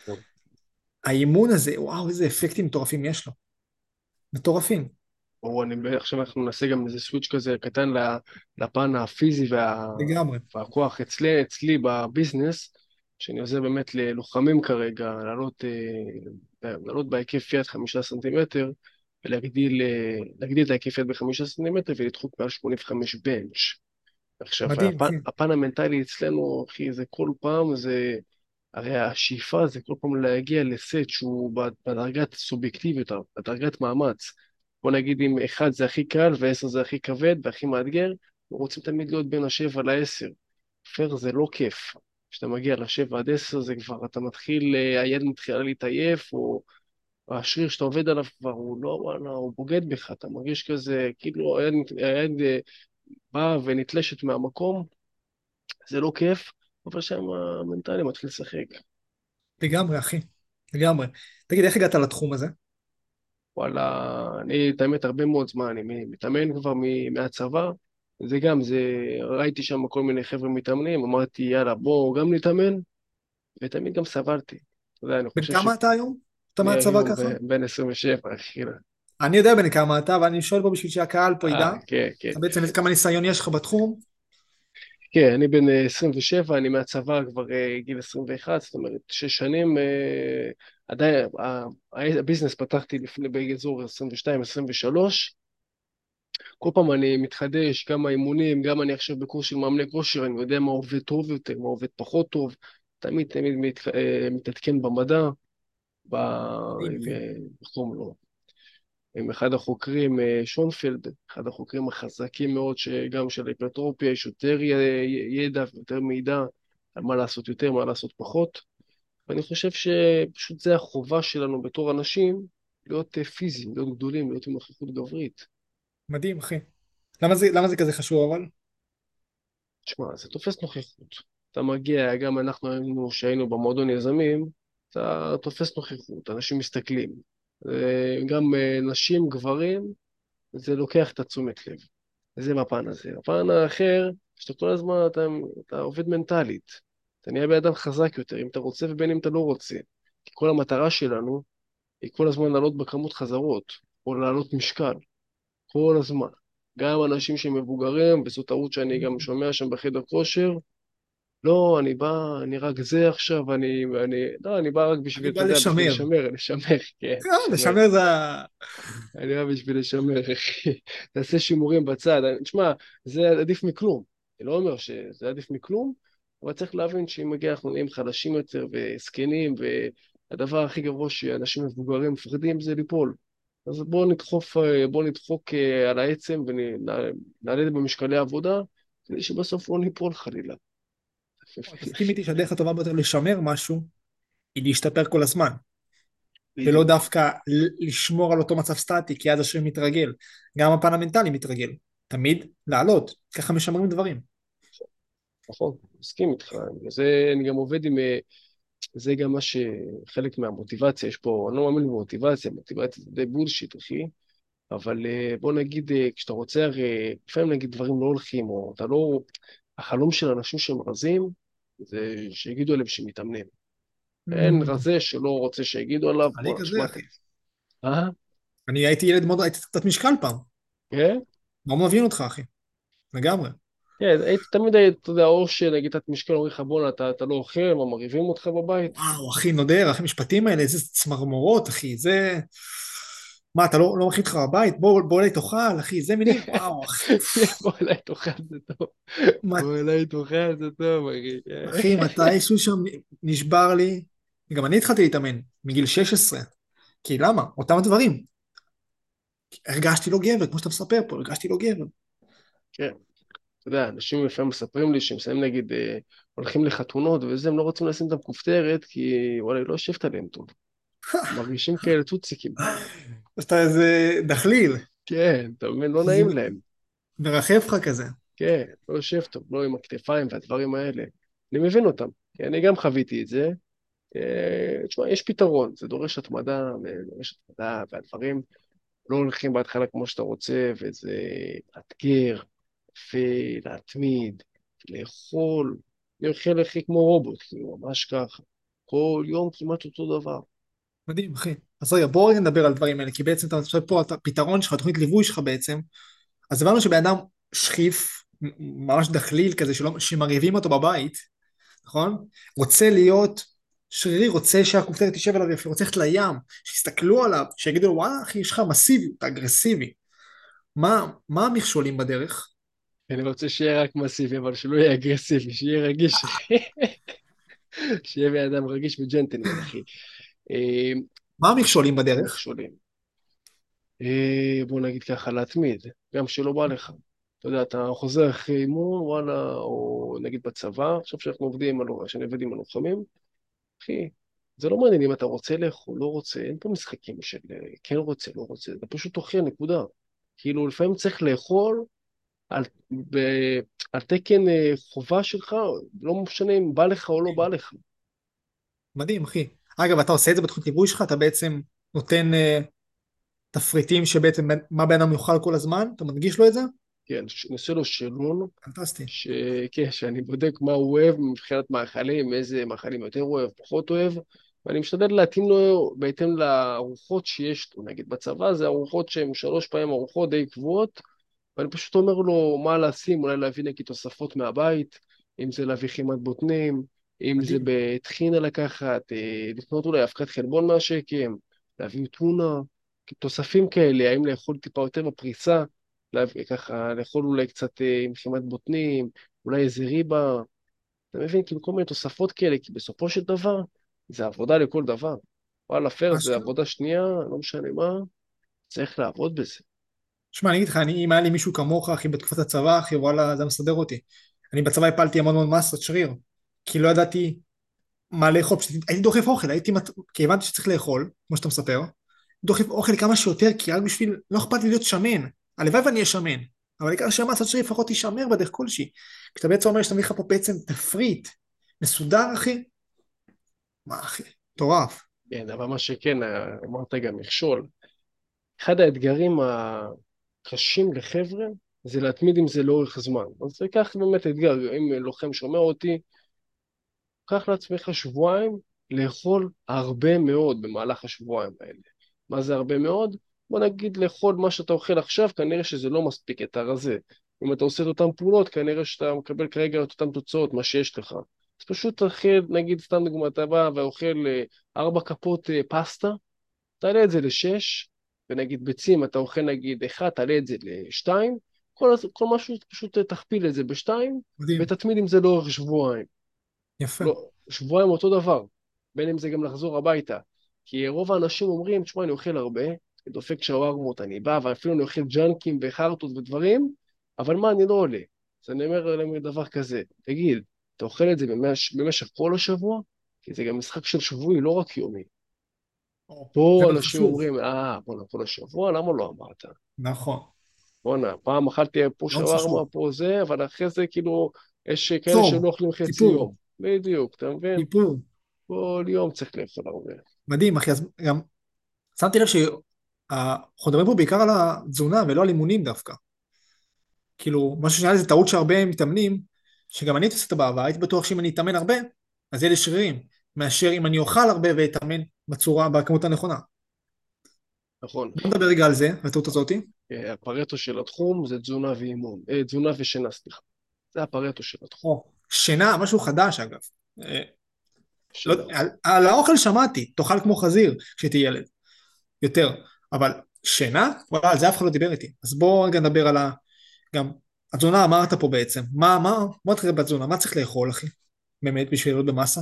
Speaker 1: טוב.
Speaker 2: האימון הזה, וואו, איזה אפקטים מטורפים יש לו. מטורפים.
Speaker 1: או אני, עכשיו אנחנו נעשה גם איזה סוויץ' כזה קטן לפן הפיזי וה,
Speaker 2: לגמרי.
Speaker 1: והכוח אצלי, אצלי בביזנס, שאני עוזר באמת ללוחמים כרגע, לעלות, אה, לעלות בהיקף יד חמישה סנטימטר, ולהגדיל אה, את ההיקף יד בחמישה סנטימטר ולדחוק מעל 85 בנץ'. עכשיו,
Speaker 2: מדהים,
Speaker 1: הפן,
Speaker 2: כן.
Speaker 1: הפן המנטלי אצלנו, אחי, זה כל פעם, זה... הרי השאיפה זה כל פעם להגיע לסט שהוא בדרגת סובייקטיביות, בדרגת מאמץ. בוא נגיד אם אחד זה הכי קל ועשר זה הכי כבד והכי מאתגר, רוצים תמיד להיות בין השבע לעשר. פייר זה לא כיף. כשאתה מגיע לשבע עד עשר זה כבר, אתה מתחיל, אה, היד מתחילה להתעייף, או השריר שאתה עובד עליו כבר הוא לא, וואלה, הוא בוגד בך, אתה מרגיש כזה, כאילו היד, היד אה, באה ונתלשת מהמקום, זה לא כיף, אבל שם המנטלי מתחיל לשחק.
Speaker 2: לגמרי, אחי. לגמרי. תגיד, איך הגעת לתחום הזה?
Speaker 1: וואלה, אני את האמת הרבה מאוד זמן, אני מתאמן כבר מהצבא, זה גם, זה, ראיתי שם כל מיני חבר'ה מתאמנים, אמרתי יאללה בוא גם נתאמן, ותמיד גם סבלתי. אתה יודע, אני
Speaker 2: בן כמה אתה היום? אתה מהצבא ככה?
Speaker 1: בן 27, אחי.
Speaker 2: אני יודע בן כמה אתה, אבל אני שואל פה בשביל שהקהל פה ידע.
Speaker 1: אה, כן, כן.
Speaker 2: אתה בעצם, כמה ניסיון יש לך בתחום?
Speaker 1: כן, אני בן אה, 27, אני מהצבא כבר אה, גיל 21, זאת אומרת, שש שנים, אה, עדיין, הביזנס פתחתי לפני באזור 22-23, כל פעם אני מתחדש, גם האימונים, גם אני עכשיו בקורס של מאמני כושר, אני יודע מה עובד טוב יותר, מה עובד פחות טוב, תמיד תמיד מת, אה, מתעדכן במדע, ב...
Speaker 2: מדהים,
Speaker 1: עם, אחד החוקרים, אה, שונפלד, אחד החוקרים החזקים מאוד, שגם של היפרטרופיה, יש יותר ידע ויותר מידע על מה לעשות יותר, מה לעשות פחות, ואני חושב שפשוט זה החובה שלנו בתור אנשים, להיות אה, פיזיים, להיות גדולים, להיות עם נוכחות גברית.
Speaker 2: מדהים, אחי. למה זה, למה זה כזה חשוב אבל?
Speaker 1: תשמע, זה תופס נוכחות. אתה מגיע, גם אנחנו היינו, שהיינו במועדון יזמים, אתה תופס נוכחות, אנשים מסתכלים. גם אה, נשים, גברים, זה לוקח את התשומת לב. וזה בפן הזה. בפן האחר, שאתה כל הזמן, אתה, אתה עובד מנטלית. אתה נהיה בן אדם חזק יותר, אם אתה רוצה ובין אם אתה לא רוצה. כי כל המטרה שלנו היא כל הזמן לעלות בכמות חזרות, או לעלות משקל. כל הזמן. גם אנשים שמבוגרים, וזו טעות שאני גם שומע שם בחדר כושר, לא, אני בא, אני רק זה עכשיו, אני, אני, לא, אני בא רק בשביל, אתה יודע, בשביל
Speaker 2: לשמר.
Speaker 1: לשמר, לשמר, כן,
Speaker 2: אה,
Speaker 1: לשמר.
Speaker 2: זה ה...
Speaker 1: אני בא בשביל לשמר, אחי. תעשה שימורים בצד. תשמע, זה עדיף מכלום. אני לא אומר שזה עדיף מכלום, אבל צריך להבין שאם מגיע אנחנו נהיים חלשים יותר וזקנים, והדבר הכי גרוע שאנשים מבוגרים מפחדים זה ליפול. אז בואו נדחוף, אה, בואו נדחוק אה, על העצם ונעלה במשקלי עבודה, כדי שבסוף לא ניפול חלילה.
Speaker 2: תסכים איתי שהדרך הטובה ביותר לשמר משהו היא להשתפר כל הזמן, ולא. דווקא לשמור על אותו מצב סטטי, כי אז השריר מתרגל. גם הפן המנטלי מתרגל. תמיד לעלות, ככה משמרים דברים.
Speaker 1: נכון, מסכים איתך. וזה, אני גם עובד עם... אה, זה גם מה שחלק מהמוטיבציה, יש פה, אני לא מאמין במוטיבציה, מוטיבציה זה די בולשיט, אחי, אבל אה, בוא נגיד, אה, כשאתה רוצה, הרי לפעמים נגיד דברים לא הולכים, או אתה לא... החלום של אנשים שהם רזים, זה שיגידו עליהם שהם מתאמנים. אין רזה שלא רוצה שיגידו עליו,
Speaker 2: אני כזה, אחי.
Speaker 1: אה?
Speaker 2: אני הייתי ילד מאוד, הייתי קצת משקל פעם.
Speaker 1: כן?
Speaker 2: מאוד מבין אותך, אחי. לגמרי.
Speaker 1: כן, הייתי תמיד, אתה יודע, או שנגיד את משקל אומרים לך בואנה, אתה, אתה לא אוכל, מה מרעיבים אותך בבית?
Speaker 2: וואו, אחי, נודר, אחי, המשפטים האלה, איזה צמרמורות, אחי, זה... מה, אתה לא, לא מכין אותך בבית? בוא, בוא אליי תאכל, אחי, זה מילים, וואו, אחי.
Speaker 1: בוא אליי תאכל זה טוב, בוא אליי תאכל זה טוב, אחי.
Speaker 2: אחי, מתישהו שם נשבר לי, גם אני התחלתי להתאמן, מגיל 16. כי למה? אותם הדברים. הרגשתי לא גבר, כמו שאתה מספר פה, הרגשתי לא גבר.
Speaker 1: כן, אתה יודע, אנשים לפעמים מספרים לי שהם שמים נגיד, אה, הולכים לחתונות וזה, הם לא רוצים לשים את הכופתרת, כי וואלה, היא לא יושבת עליהם טוב. מרגישים כאלה טוציקים.
Speaker 2: אתה איזה דחליל,
Speaker 1: כן, אתה מבין, לא נעים להם.
Speaker 2: מרחף לך כזה.
Speaker 1: כן, לא יושב טוב, לא עם הכתפיים והדברים האלה. אני מבין אותם, כי אני גם חוויתי את זה. אה, תשמע, יש פתרון, זה דורש התמדה, דורש התמדה, והדברים לא הולכים בהתחלה כמו שאתה רוצה, וזה מאתגר, ולהתמיד, לאכול, אני אוכל הכי כמו רובוט, כאילו, ממש ככה. כל יום כמעט אותו דבר.
Speaker 2: מדהים, אחי. אז רגע, בוא רגע נדבר על הדברים האלה, כי בעצם אתה עכשיו פה, הפתרון שלך, התוכנית ליווי שלך בעצם, אז הבנו שבן אדם שכיף, ממש דחליל כזה, שלא, שמרעיבים אותו בבית, נכון? רוצה להיות שרירי, רוצה שהכופתרת תשב עליו יפה, רוצה ללכת לים, שיסתכלו עליו, שיגידו לו, וואלה, אחי, יש לך מסיבי, אתה אגרסיבי. מה, מה המכשולים בדרך?
Speaker 1: אני רוצה שיהיה רק מסיבי, אבל שלא יהיה אגרסיבי, שיהיה רגיש. שיהיה בן אדם רגיש וג'נטלמן, אחי. אה,
Speaker 2: מה המכשולים בדרך?
Speaker 1: מכשולים. אה, בוא נגיד ככה, להתמיד, גם שלא בא לך. אתה יודע, אתה חוזר אחרי אימון, וואלה, או נגיד בצבא, עכשיו שאנחנו עובדים, שאני עובד עם הלוחמים, אחי, זה לא מעניין אם אתה רוצה לאכול, לא רוצה, אין פה משחקים של אה, כן רוצה, לא רוצה, אתה פשוט אוכל, נקודה. כאילו, לפעמים צריך לאכול על, ב, על תקן חובה שלך, לא משנה אם בא לך או לא בא לך.
Speaker 2: מדהים, אחי. אגב, אתה עושה את זה בתוכנית ליווי שלך, אתה בעצם נותן uh, תפריטים שבעצם מה בן אדם יאכל כל הזמן, אתה מדגיש לו את זה?
Speaker 1: כן, ש- נעשה לו שאלון,
Speaker 2: פנטסטי.
Speaker 1: ש... כן, שאני בודק מה הוא אוהב מבחינת מאכלים, איזה מאכלים יותר אוהב, פחות אוהב, ואני משתדל להתאים לו בהתאם לארוחות שיש לו. נגיד בצבא זה ארוחות שהן שלוש פעמים ארוחות די קבועות, ואני פשוט אומר לו מה לשים, אולי להביא נגיד תוספות מהבית, אם זה להביא חימת בוטנים, אם זה. בטחינה לקחת, אה, לקנות אולי אבקת חלבון מהשקם, להביא טונה, תוספים כאלה, האם לאכול טיפה יותר בפריסה, ככה לאכול אולי קצת אה, עם חימת בוטנים, אולי איזה ריבה, אתה מבין? כאילו כל מיני תוספות כאלה, כי בסופו של דבר זה עבודה לכל דבר. וואלה, פרס זה. עבודה שנייה, לא משנה מה, צריך לעבוד בזה.
Speaker 2: שמע, אני אגיד לך, אני, אם היה לי מישהו כמוך, אחי, בתקופת הצבא, אחי, וואלה, זה מסדר אותי. אני בצבא הפלתי המון המון מסת שריר, כי לא ידעתי מה לאכול, פשוט הייתי דוחף אוכל, הייתי, מת... כי הבנתי שצריך לאכול, כמו שאתה מספר, דוחף אוכל כמה שיותר, כי רק בשביל, לא אכפת לי להיות שמן, הלוואי ואני אהיה שמן, אבל העיקר שהמסת שריר לפחות תישמר בדרך כלשהי. כשאתה בעצם אומר שאתה מביא לך פה בעצם תפריט מסודר, אחי, מה, אחי, מטורף.
Speaker 1: כן, אבל מה שכן, אמרת גם מכשול. אחד האתגרים הקשים לחבר'ה זה להתמיד עם זה לאורך זמן. אז זה כך באמת אתגר, אם לוחם שומע אותי, קח לעצמך שבועיים לאכול הרבה מאוד במהלך השבועיים האלה. מה זה הרבה מאוד? בוא נגיד לאכול מה שאתה אוכל עכשיו, כנראה שזה לא מספיק את הרזה. אם אתה עושה את אותן פעולות, כנראה שאתה מקבל כרגע את אותן תוצאות, מה שיש לך. אז פשוט תאכל, נגיד, סתם דוגמא, אתה בא ואוכל אה, ארבע כפות אה, פסטה, תעלה את זה לשש, ונגיד ביצים, אתה אוכל נגיד אחד, תעלה את זה לשתיים, כל, כל משהו, פשוט תכפיל את זה בשתיים,
Speaker 2: מדהים,
Speaker 1: ותתמיד עם זה לאורך שבועיים.
Speaker 2: יפה.
Speaker 1: לא, שבועיים אותו דבר, בין אם זה גם לחזור הביתה. כי רוב האנשים אומרים, תשמע, אני אוכל הרבה, אני דופק שווארמות, אני בא, ואפילו אני אוכל ג'אנקים וחרטות ודברים, אבל מה, אני לא עולה. אז אני אומר להם דבר כזה, תגיד, אתה אוכל את זה במש, במשך כל השבוע? כי זה גם משחק של שבועי, לא רק יומי. פה אנשים
Speaker 2: חשוב.
Speaker 1: אומרים, אה, בואנה, כל השבוע, למה לא אמרת?
Speaker 2: נכון.
Speaker 1: בואנה, פעם אכלתי פה שווארמה. פה זה, אבל אחרי זה כאילו, יש כאלה שלא אוכלים חצי יום. בדיוק, אתה מבין?
Speaker 2: סיפור.
Speaker 1: כל יום צריך לאכול הרבה.
Speaker 2: מדהים, אחי, אז גם שמתי לב שאנחנו מדברים פה בעיקר על התזונה ולא על אימונים דווקא. כאילו, משהו שנראה לי זה טעות שהרבה מתאמנים, שגם אני הייתי עושה את בעבר, הייתי בטוח שאם אני אתאמן הרבה, אז יהיה לי שרירים, מאשר אם אני אוכל הרבה ואתאמן בצורה, בכמות הנכונה.
Speaker 1: נכון.
Speaker 2: בוא נדבר רגע על זה, על הטעות הזאתי.
Speaker 1: אה, הפרטו של התחום זה תזונה ואימון, אה, תזונה ושינה, סליחה. זה הפרטו של התחום.
Speaker 2: שינה, משהו חדש אגב. אה. לא, על, על האוכל שמעתי, תאכל כמו חזיר כשתהיה ילד. יותר. אבל שינה? וואלה, על זה אף אחד לא דיבר איתי. אז בואו רגע נדבר על ה... גם, התזונה אמרת פה בעצם. מה, מה, מה תראה בתזונה? מה צריך לאכול, אחי? באמת, בשביל להיות במסה?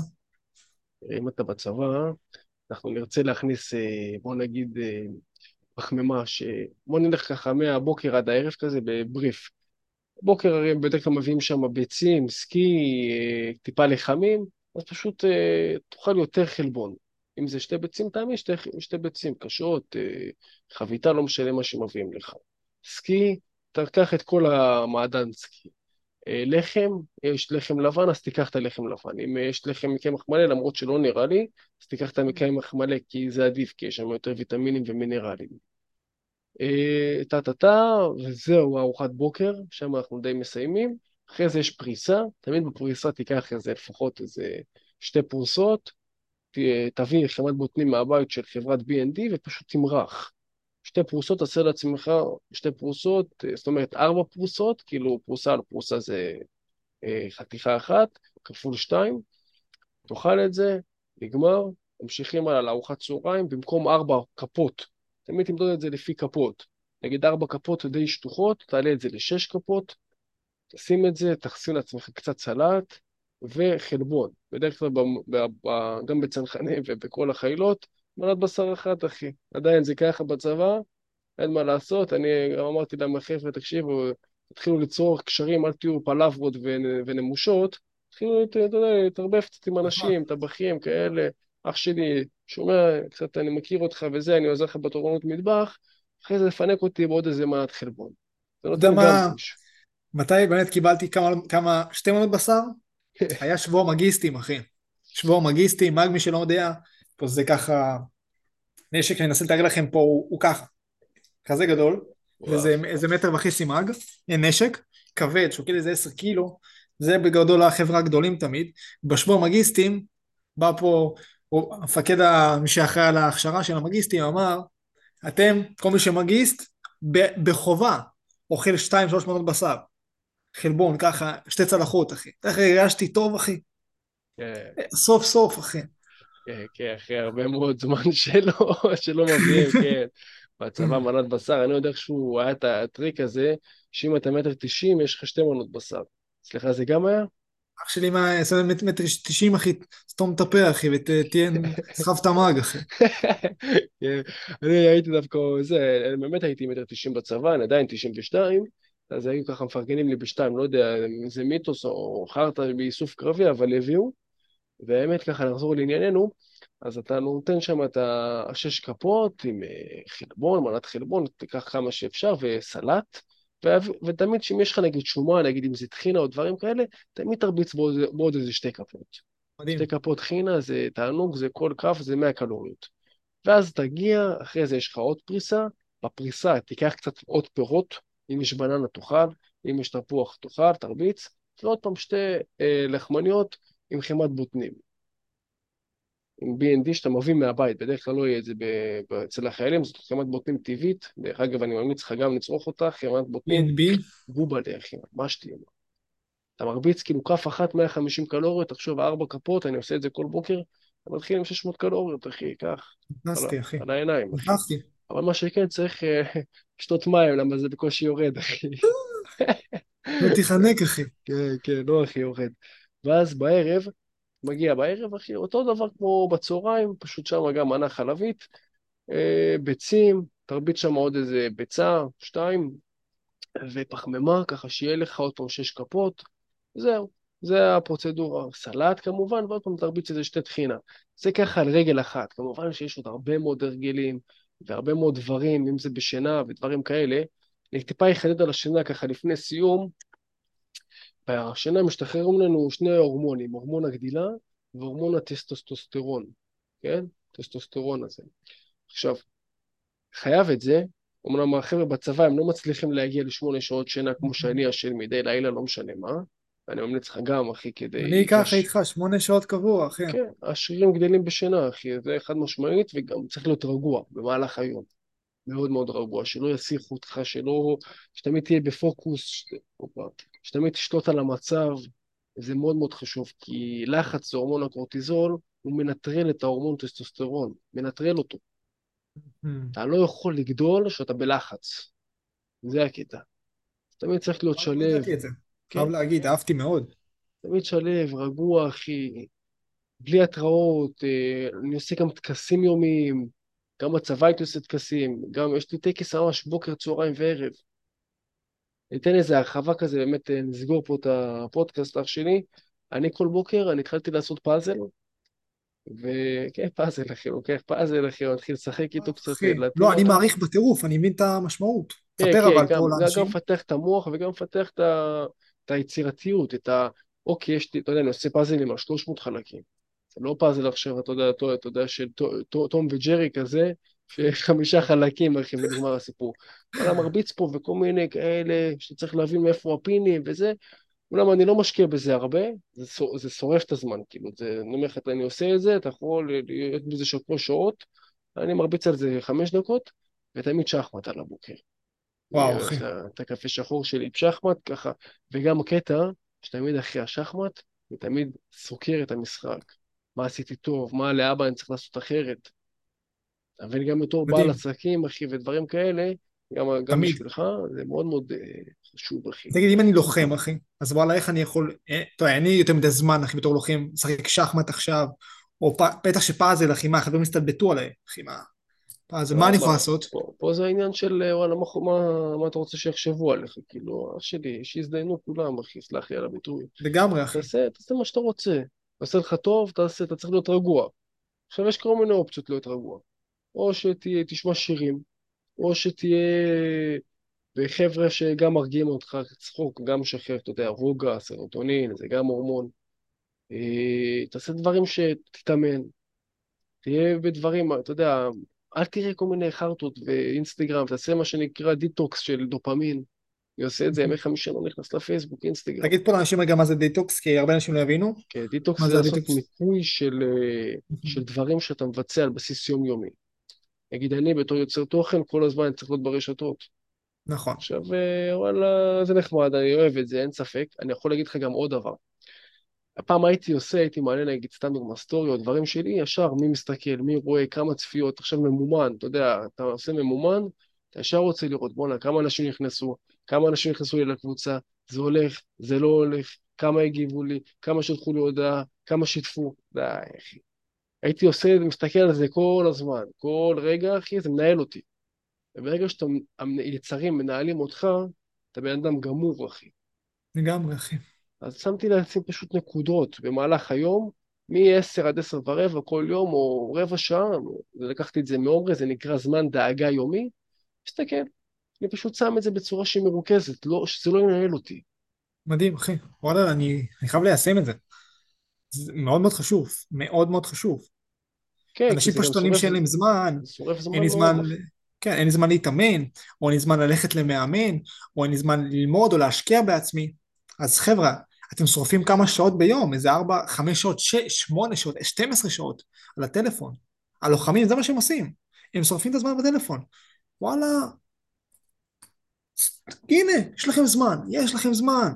Speaker 1: אם אתה בצבא, אנחנו נרצה להכניס, אה, בוא נגיד, אה, פחמימה, ש... בוא נלך ככה מהבוקר עד הערב כזה בבריף. בוקר הרי בדרך כלל מביאים שם ביצים, סקי, אה, טיפה לחמים, אז פשוט תאכל יותר חלבון. אם זה שתי ביצים, תעמיד שתי, שתי ביצים קשות, חביתה, לא משנה מה שמביאים לך. סקי, תקח את כל המעדן סקי. אה, לחם, יש לחם לבן, אז תיקח את הלחם לבן. אם יש לחם מקמח מלא, למרות שלא נראה לי, אז תיקח את המקמח מלא, כי זה עדיף, כי יש שם יותר ויטמינים ומינרלים. טה-טה-טה, וזהו ארוחת בוקר, שם אנחנו די מסיימים. אחרי זה יש פריסה, תמיד בפריסה תיקח איזה לפחות איזה שתי פרוסות, תביא חמת בוטנים מהבית של חברת B&D ופשוט תמרח. שתי פרוסות, תעשה לעצמך שתי פרוסות, זאת אומרת ארבע פרוסות, כאילו פרוסה על פרוסה זה אה, חתיכה אחת, כפול שתיים, תאכל את זה, נגמר, ממשיכים הלאה לארוחת צהריים, במקום ארבע כפות, תמיד תמדוד את זה לפי כפות, נגיד ארבע כפות די שטוחות, תעלה את זה לשש כפות, תשים את זה, תכסין לעצמך קצת סלט וחלבון, בדרך כלל גם בצנחנים ובכל החילות, מנת בשר אחת, אחי. עדיין זה ככה בצבא, אין מה לעשות. אני גם אמרתי להם, חבר'ה, תקשיבו, תתחילו ליצור קשרים, אל תהיו פלברות ונמושות. תתחילו, אתה יודע, להתערבב קצת עם אנשים, טבחים, כאלה. אח שלי, שומע, קצת אני מכיר אותך וזה, אני עוזר לך בתורנות מטבח, אחרי זה לפנק אותי בעוד איזה מנת חלבון.
Speaker 2: זה נותן גם מתי באמת קיבלתי כמה, כמה שתי מנות בשר? היה שבוע מגיסטים, אחי. שבוע מגיסטים, מג מי שלא יודע, פה זה ככה, נשק, אני אנסה לתאר לכם פה, הוא, הוא ככה, כזה גדול, וזה איזה מטר וחצי מאג, נשק, כבד, שוקל איזה עשר קילו, זה בגדול החברה הגדולים תמיד. בשבוע מגיסטים, בא פה, המפקד, מי שאחראי על ההכשרה של המגיסטים, אמר, אתם, כל מי שמגיסט, בחובה, אוכל שתיים, שלוש מנות בשר. חלבון, ככה, שתי צלחות, אחי. ככה הרגשתי טוב, אחי. כן. סוף סוף, אחי.
Speaker 1: כן, כן, אחרי הרבה מאוד זמן שלא, שלא מביאים, כן. בצבא מנת בשר, אני יודע איכשהו היה את הטריק הזה, שאם אתה מטר תשעים, יש לך שתי מנות בשר. סליחה, זה גם היה?
Speaker 2: אח שלי מה, מטר תשעים, אחי, סתום את הפה, אחי, ותהיה, סחב את המאג, אחי.
Speaker 1: כן, אני הייתי דווקא, זה, באמת הייתי מטר תשעים בצבא, אני עדיין תשעים ושתיים, אז היו ככה מפרגנים לי בשתיים, לא יודע אם זה מיתוס או חרטא באיסוף קרבי, אבל הביאו. והאמת ככה לחזור לענייננו, אז אתה נותן שם את השש כפות עם אה, חלבון, מנת חלבון, תיקח כמה שאפשר, וסלט, ותמיד שאם יש לך נגיד שומה, נגיד אם זה טחינה או דברים כאלה, תמיד תרביץ בעוד, איזה שתי כפות. מדהים. שתי כפות טחינה זה תענוג, זה כל כף, זה 100 קלוריות. ואז תגיע, אחרי זה יש לך עוד פריסה, בפריסה תיקח קצת עוד פירות, אם יש בננה תאכל, אם יש תפוח תאכל, תרביץ, ועוד פעם שתי אה, לחמניות עם חמת בוטנים. עם B&D שאתה מביא מהבית, בדרך כלל לא יהיה את זה אצל החיילים, זאת חמת בוטנים טבעית, דרך אגב אני ממליץ לך גם לצרוך אותה, חמת בוטנים,
Speaker 2: B&B?
Speaker 1: גובלה אחי, ממש תהיה. אתה מרביץ כאילו כף אחת 150 קלוריות, תחשוב ארבע כפות, אני עושה את זה כל בוקר, אתה מתחיל עם 600 קלוריות אחי, קח.
Speaker 2: נכנסתי אחי.
Speaker 1: על העיניים.
Speaker 2: נכנסתי.
Speaker 1: אבל מה שכן צריך אה, לשתות מים, למה זה בקושי יורד אחי.
Speaker 2: לא תיחנק אחי.
Speaker 1: כן, כן, לא אחי יורד. ואז בערב, מגיע בערב, אחי, אותו דבר כמו בצהריים, פשוט שם גם מנה חלבית, אה, ביצים, תרביץ שם עוד איזה ביצה, שתיים, ופחמימה, ככה שיהיה לך עוד פעם שש כפות, זהו, זה הפרוצדורה. סלט כמובן, ועוד פעם תרביץ איזה שתי טחינה. זה ככה על רגל אחת. כמובן שיש עוד הרבה מאוד הרגלים, והרבה מאוד דברים, אם זה בשינה ודברים כאלה. אני טיפה אחדד על השינה ככה לפני סיום, בשינה משתחררים לנו שני הורמונים, הורמון הגדילה והורמון הטסטוסטרון, כן? טסטוסטרון הזה. עכשיו, חייב את זה, אמנם החבר'ה בצבא הם לא מצליחים להגיע לשמונה שעות שינה כמו שאני אשן מדי לילה, לא משנה מה, אני ממליץ לך גם, אחי, כדי...
Speaker 2: אני ככה איתך, שמונה שעות קבוע, אחי.
Speaker 1: כן, השרירים גדלים בשינה, אחי, זה חד משמעית, וגם צריך להיות רגוע במהלך היום. מאוד מאוד רגוע, שלא יסיחו אותך, שלא... שתמיד תהיה בפוקוס, שתמיד תשלוט על המצב, זה מאוד מאוד חשוב, כי לחץ זה הורמון הקורטיזול, הוא מנטרל את ההורמון טסטוסטרון, מנטרל אותו.
Speaker 2: Hmm.
Speaker 1: אתה לא יכול לגדול כשאתה בלחץ. זה הקטע. תמיד צריך להיות
Speaker 2: את זה.
Speaker 1: כן.
Speaker 2: חייב להגיד, אהבתי מאוד.
Speaker 1: תמיד שלו, רגוע, אחי. בלי התראות, אה, אני עושה גם טקסים יומיים, גם בצבא הייתי עושה טקסים, גם יש לי טקס ממש בוקר, צהריים וערב. ניתן איזה הרחבה כזה, באמת אה, נסגור פה את הפודקאסט אח שלי. אני כל בוקר, אני התחלתי לעשות פאזל, וכן, פאזל, אחי, לוקח פאזל, אחי, מתחיל לשחק איתו קצת. להתאים
Speaker 2: לא, אני
Speaker 1: אותו.
Speaker 2: מעריך בטירוף, אני מבין את המשמעות.
Speaker 1: כן,
Speaker 2: ספר
Speaker 1: כן,
Speaker 2: אבל
Speaker 1: גם,
Speaker 2: פה לאנשים.
Speaker 1: גם מפתח את המוח וגם מפתח את, ה, את היצירתיות, את ה... אוקיי, יש לי, אתה יודע, אני עושה פאזלים על 300 חלקים. זה לא פאזל עכשיו, אתה יודע, אתה, יודע, של תום וג'רי כזה, שיש חמישה חלקים, אחי, ונגמר הסיפור. אבל מרביץ פה וכל מיני כאלה, שצריך להבין מאיפה הפינים וזה. אומנם אני לא משקיע בזה הרבה, זה, זה שורף את הזמן, כאילו, זה, אני אומר לך, אני עושה את זה, אתה יכול להיות בזה שבוע שעות, אני מרביץ על זה חמש דקות, ותמיד שחמט על הבוקר.
Speaker 2: וואו, אחי.
Speaker 1: את הקפה שחור שלי בשחמט, ככה, וגם הקטע, שתמיד אחרי השחמט, אני תמיד סוקר את המשחק. מה עשיתי טוב, מה להבא אני צריך לעשות אחרת. מבין, גם בתור בעל. עסקים, אחי, ודברים כאלה, גם. בשבילך, זה מאוד מאוד אה, חשוב, אחי.
Speaker 2: תגיד, אם אני לוחם, אחי, אז וואלה, איך אני יכול... אה, אתה יודע, אין לי יותר מדי זמן, אחי, בתור לוחם, לשחק שחמט עכשיו, או פ- בטח שפאזל, אחי, מה, החברים הסתלבטו עליי, אחי, מה... פאזל, מה אני יכול לעשות?
Speaker 1: פה, זה העניין של, אה, וואלה, מה, אתה רוצה שיחשבו עליך, כאילו, אח שלי, שיזדיינו כולם, אחי, סלח לי על הביטוי.
Speaker 2: לגמרי, אחי.
Speaker 1: תעשה מה שאתה רוצה. תעשה לך טוב, תעשה, אתה צריך להיות רגוע. עכשיו יש כל מיני אופציות להיות רגוע. או שתהיה, תשמע שירים, או שתהיה וחבר'ה שגם מרגיעים אותך, צחוק, גם משחרר, אתה יודע, רוגע, סרוטונין, זה גם הורמון. אה, תעשה דברים שתתאמן, תהיה בדברים, אתה יודע, אל תראה כל מיני חרטות ואינסטגרם, תעשה מה שנקרא דיטוקס של דופמין. אני עושה את זה ימי חמישי, אני לא נכנס לפייסבוק, אינסטגרם.
Speaker 2: תגיד פה לאנשים רגע מה זה דיטוקס, כי הרבה אנשים לא יבינו.
Speaker 1: כן, דיטוקס זה
Speaker 2: זה
Speaker 1: לעשות? מיפוי של, אה, של דברים שאתה מבצע על בסיס יומיומי. נגיד אני בתור יוצר תוכן, כל הזמן אני צריך להיות ברשתות.
Speaker 2: נכון.
Speaker 1: עכשיו, אה, וואלה, זה נחמד, אני אוהב את זה, אין ספק. אני יכול להגיד לך גם עוד דבר. הפעם הייתי עושה, הייתי מעלה נגיד סתם דוגמא סטורי או דברים שלי, ישר מי מסתכל, מי רואה, כמה צפיות, עכשיו ממומן, אתה יודע, אתה עושה ממומן, אתה ישר רוצה לראות, בואנה, כמה אנשים נכנסו, כמה אנשים נכנסו לי לקבוצה, זה הולך, זה לא הולך, כמה הגיבו לי, כמה שלחו לי הודעה, כמה שיתפו, די, אחי. הייתי עושה, מסתכל על זה כל הזמן, כל רגע, אחי, זה מנהל אותי. וברגע שאתה, היצרים מנהלים אותך, אתה בן אדם גמור, אחי.
Speaker 2: לגמרי, אחי.
Speaker 1: אז שמתי לעצמי פשוט נקודות במהלך היום, מ-10 עד 10 ורבע כל יום, או רבע שעה, לקחתי את זה מעומרי, זה נקרא זמן דאגה יומי, תסתכל, אני פשוט שם את זה בצורה שהיא מרוכזת, לא, שזה לא ינהל אותי.
Speaker 2: מדהים, אחי. וואלה, אני, אני חייב ליישם את זה. זה מאוד מאוד חשוב. מאוד מאוד חשוב.
Speaker 1: כן,
Speaker 2: אנשים פשוט
Speaker 1: שורף,
Speaker 2: שאין להם זמן, אין לי זמן,
Speaker 1: אחי.
Speaker 2: כן, אין לי זמן להתאמן, או אין לי זמן ללכת למאמן, או אין לי זמן ללמוד או להשקיע בעצמי. אז חבר'ה, אתם שורפים כמה שעות ביום, איזה 4, 5 שעות, 6, 8 שעות, 12 שעות על הטלפון. הלוחמים, זה מה שהם עושים. הם שורפים את הזמן בטלפון. וואלה, הנה, יש לכם זמן, יש לכם זמן.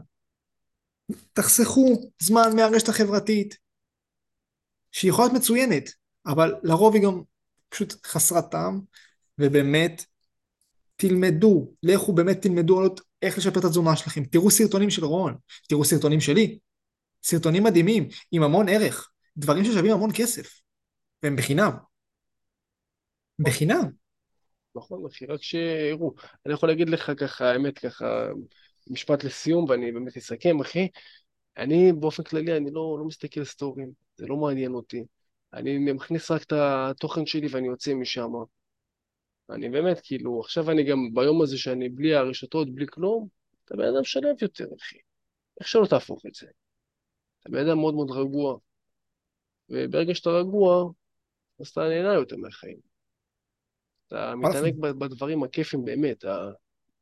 Speaker 2: תחסכו זמן מהרשת החברתית, שהיא יכולה להיות מצוינת, אבל לרוב היא גם פשוט חסרת טעם, ובאמת תלמדו, לכו באמת תלמדו על איך לשפר את התזונה שלכם, תראו סרטונים של רון, תראו סרטונים שלי, סרטונים מדהימים, עם המון ערך, דברים ששווים המון כסף, והם בחינם. בחינם.
Speaker 1: נכון, אחי, רק שיראו. אני יכול להגיד לך ככה, האמת, ככה, משפט לסיום, ואני באמת אסכם, אחי. אני באופן כללי, אני לא, לא מסתכל סטורים, זה לא מעניין אותי. אני מכניס רק את התוכן שלי ואני יוצא משם. אני באמת, כאילו, עכשיו אני גם ביום הזה שאני בלי הרשתות, בלי כלום, אתה בן אדם שלב יותר, אחי. איך שלא תהפוך את זה. אתה בן אדם מאוד מאוד רגוע, וברגע שאתה רגוע, אז אתה נהנה יותר מהחיים. אתה מתענג בדברים הכיפים באמת,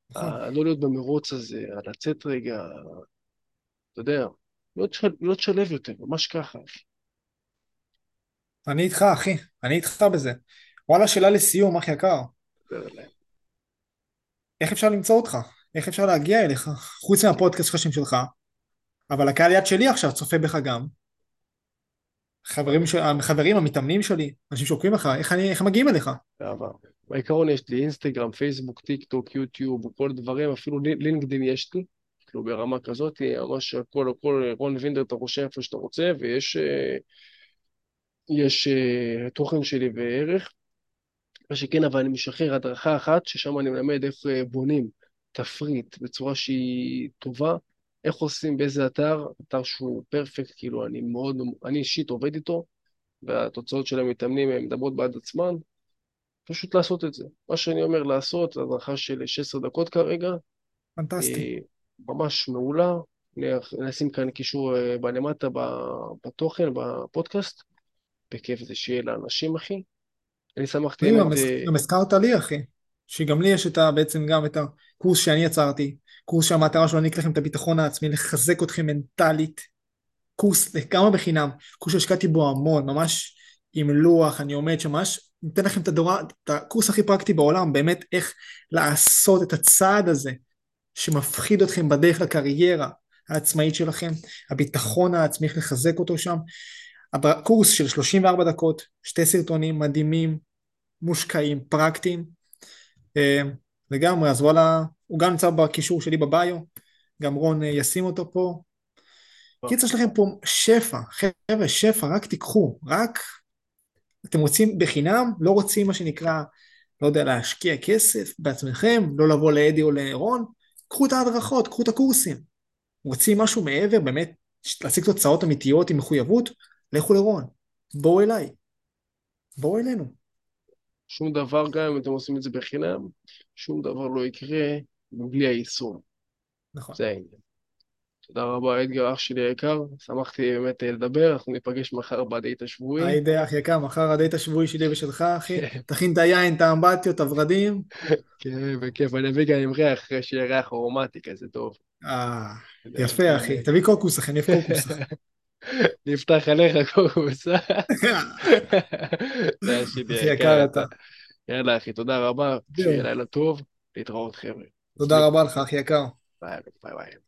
Speaker 2: נכון.
Speaker 1: לא להיות במרוץ הזה, לצאת רגע, אתה יודע, להיות, של, להיות שלב יותר, ממש ככה.
Speaker 2: אני איתך, אחי, אני איתך בזה. וואלה, שאלה לסיום, אח יקר. איך אפשר למצוא אותך? איך אפשר להגיע אליך? חוץ מהפודקאסט שלך שלך, אבל הקהל יד שלי עכשיו צופה בך גם. חברים, המתאמנים שלי, אנשים שעוקבים אחריי, איך, מגיעים אליך?
Speaker 1: בעבר. בעיקרון יש לי אינסטגרם, פייסבוק, טיק טוק, יוטיוב, כל דברים, אפילו לינקדאין יש לי, כאילו ברמה כזאת, ממש הכל, הכל, רון וינדר, אתה רושם איפה שאתה רוצה, ויש אה, יש, uh, תוכן שלי וערך. מה שכן, אבל אני משחרר הדרכה אחת, ששם אני מלמד איך uh, בונים תפריט בצורה שהיא טובה, איך עושים, באיזה אתר, אתר שהוא פרפקט, כאילו אני מאוד, אני אישית עובד איתו, והתוצאות של המתאמנים הן מדברות בעד עצמן, פשוט לעשות את זה. מה שאני אומר לעשות, הדרכה של 16 דקות כרגע,
Speaker 2: פנטסטי.
Speaker 1: ממש מעולה, נשים כאן קישור אה, בלמטה בתוכן, בפודקאסט, בכיף זה שיהיה לאנשים, אחי. אני שמחתי...
Speaker 2: גם הזכרת לי, אחי, שגם לי יש את ה, בעצם גם את הקורס שאני יצרתי, קורס שהמטרה שלו להעניק לכם את הביטחון העצמי, לחזק אתכם מנטלית, קורס לגמרי בחינם, קורס שהשקעתי בו המון, ממש עם לוח, אני עומד שם, נותן לכם את, הדורה, את הקורס הכי פרקטי בעולם, באמת איך לעשות את הצעד הזה שמפחיד אתכם בדרך לקריירה העצמאית שלכם, הביטחון העצמי, איך לחזק אותו שם. קורס של 34 דקות, שתי סרטונים מדהימים, מושקעים, פרקטיים, אה, לגמרי, אז וואלה, הוא גם נמצא בקישור שלי בביו, גם רון אה, ישים אותו פה. קיצר שלכם פה שפע, חבר'ה, שפע, רק תיקחו, רק אתם רוצים בחינם, לא רוצים מה שנקרא, לא יודע, להשקיע כסף בעצמכם, לא לבוא לאדי או לרון, קחו את ההדרכות, קחו את הקורסים. רוצים משהו מעבר, באמת, להשיג תוצאות אמיתיות עם מחויבות, לכו לרון, בואו אליי, בואו אלינו.
Speaker 1: שום דבר, גם אם אתם עושים את זה בחינם, שום דבר לא יקרה בלי היישום.
Speaker 2: נכון.
Speaker 1: זה העניין. תודה רבה, אדגר, אח שלי היקר, שמחתי באמת אה, לדבר, אנחנו ניפגש מחר בדייט השבועי.
Speaker 2: היי אח יקר, מחר הדייט השבועי שלי ושלך, אחי. כן. תכין את היין, את האמבטיות, את הוורדים.
Speaker 1: כן, בכיף, אני אביא גם עם ריח, שיהיה ריח אורומטי כזה טוב.
Speaker 2: אה, יפה, אחי. תביא קוקוס, אחי, אני אוהב קוקוס.
Speaker 1: נפתח עליך קוקוס.
Speaker 2: אחי יקר אתה.
Speaker 1: יאללה, אחי, תודה רבה, שיהיה לילה טוב, להתראות, חבר'ה.
Speaker 2: תודה רבה לך, אחי יקר.
Speaker 1: ביי ביי.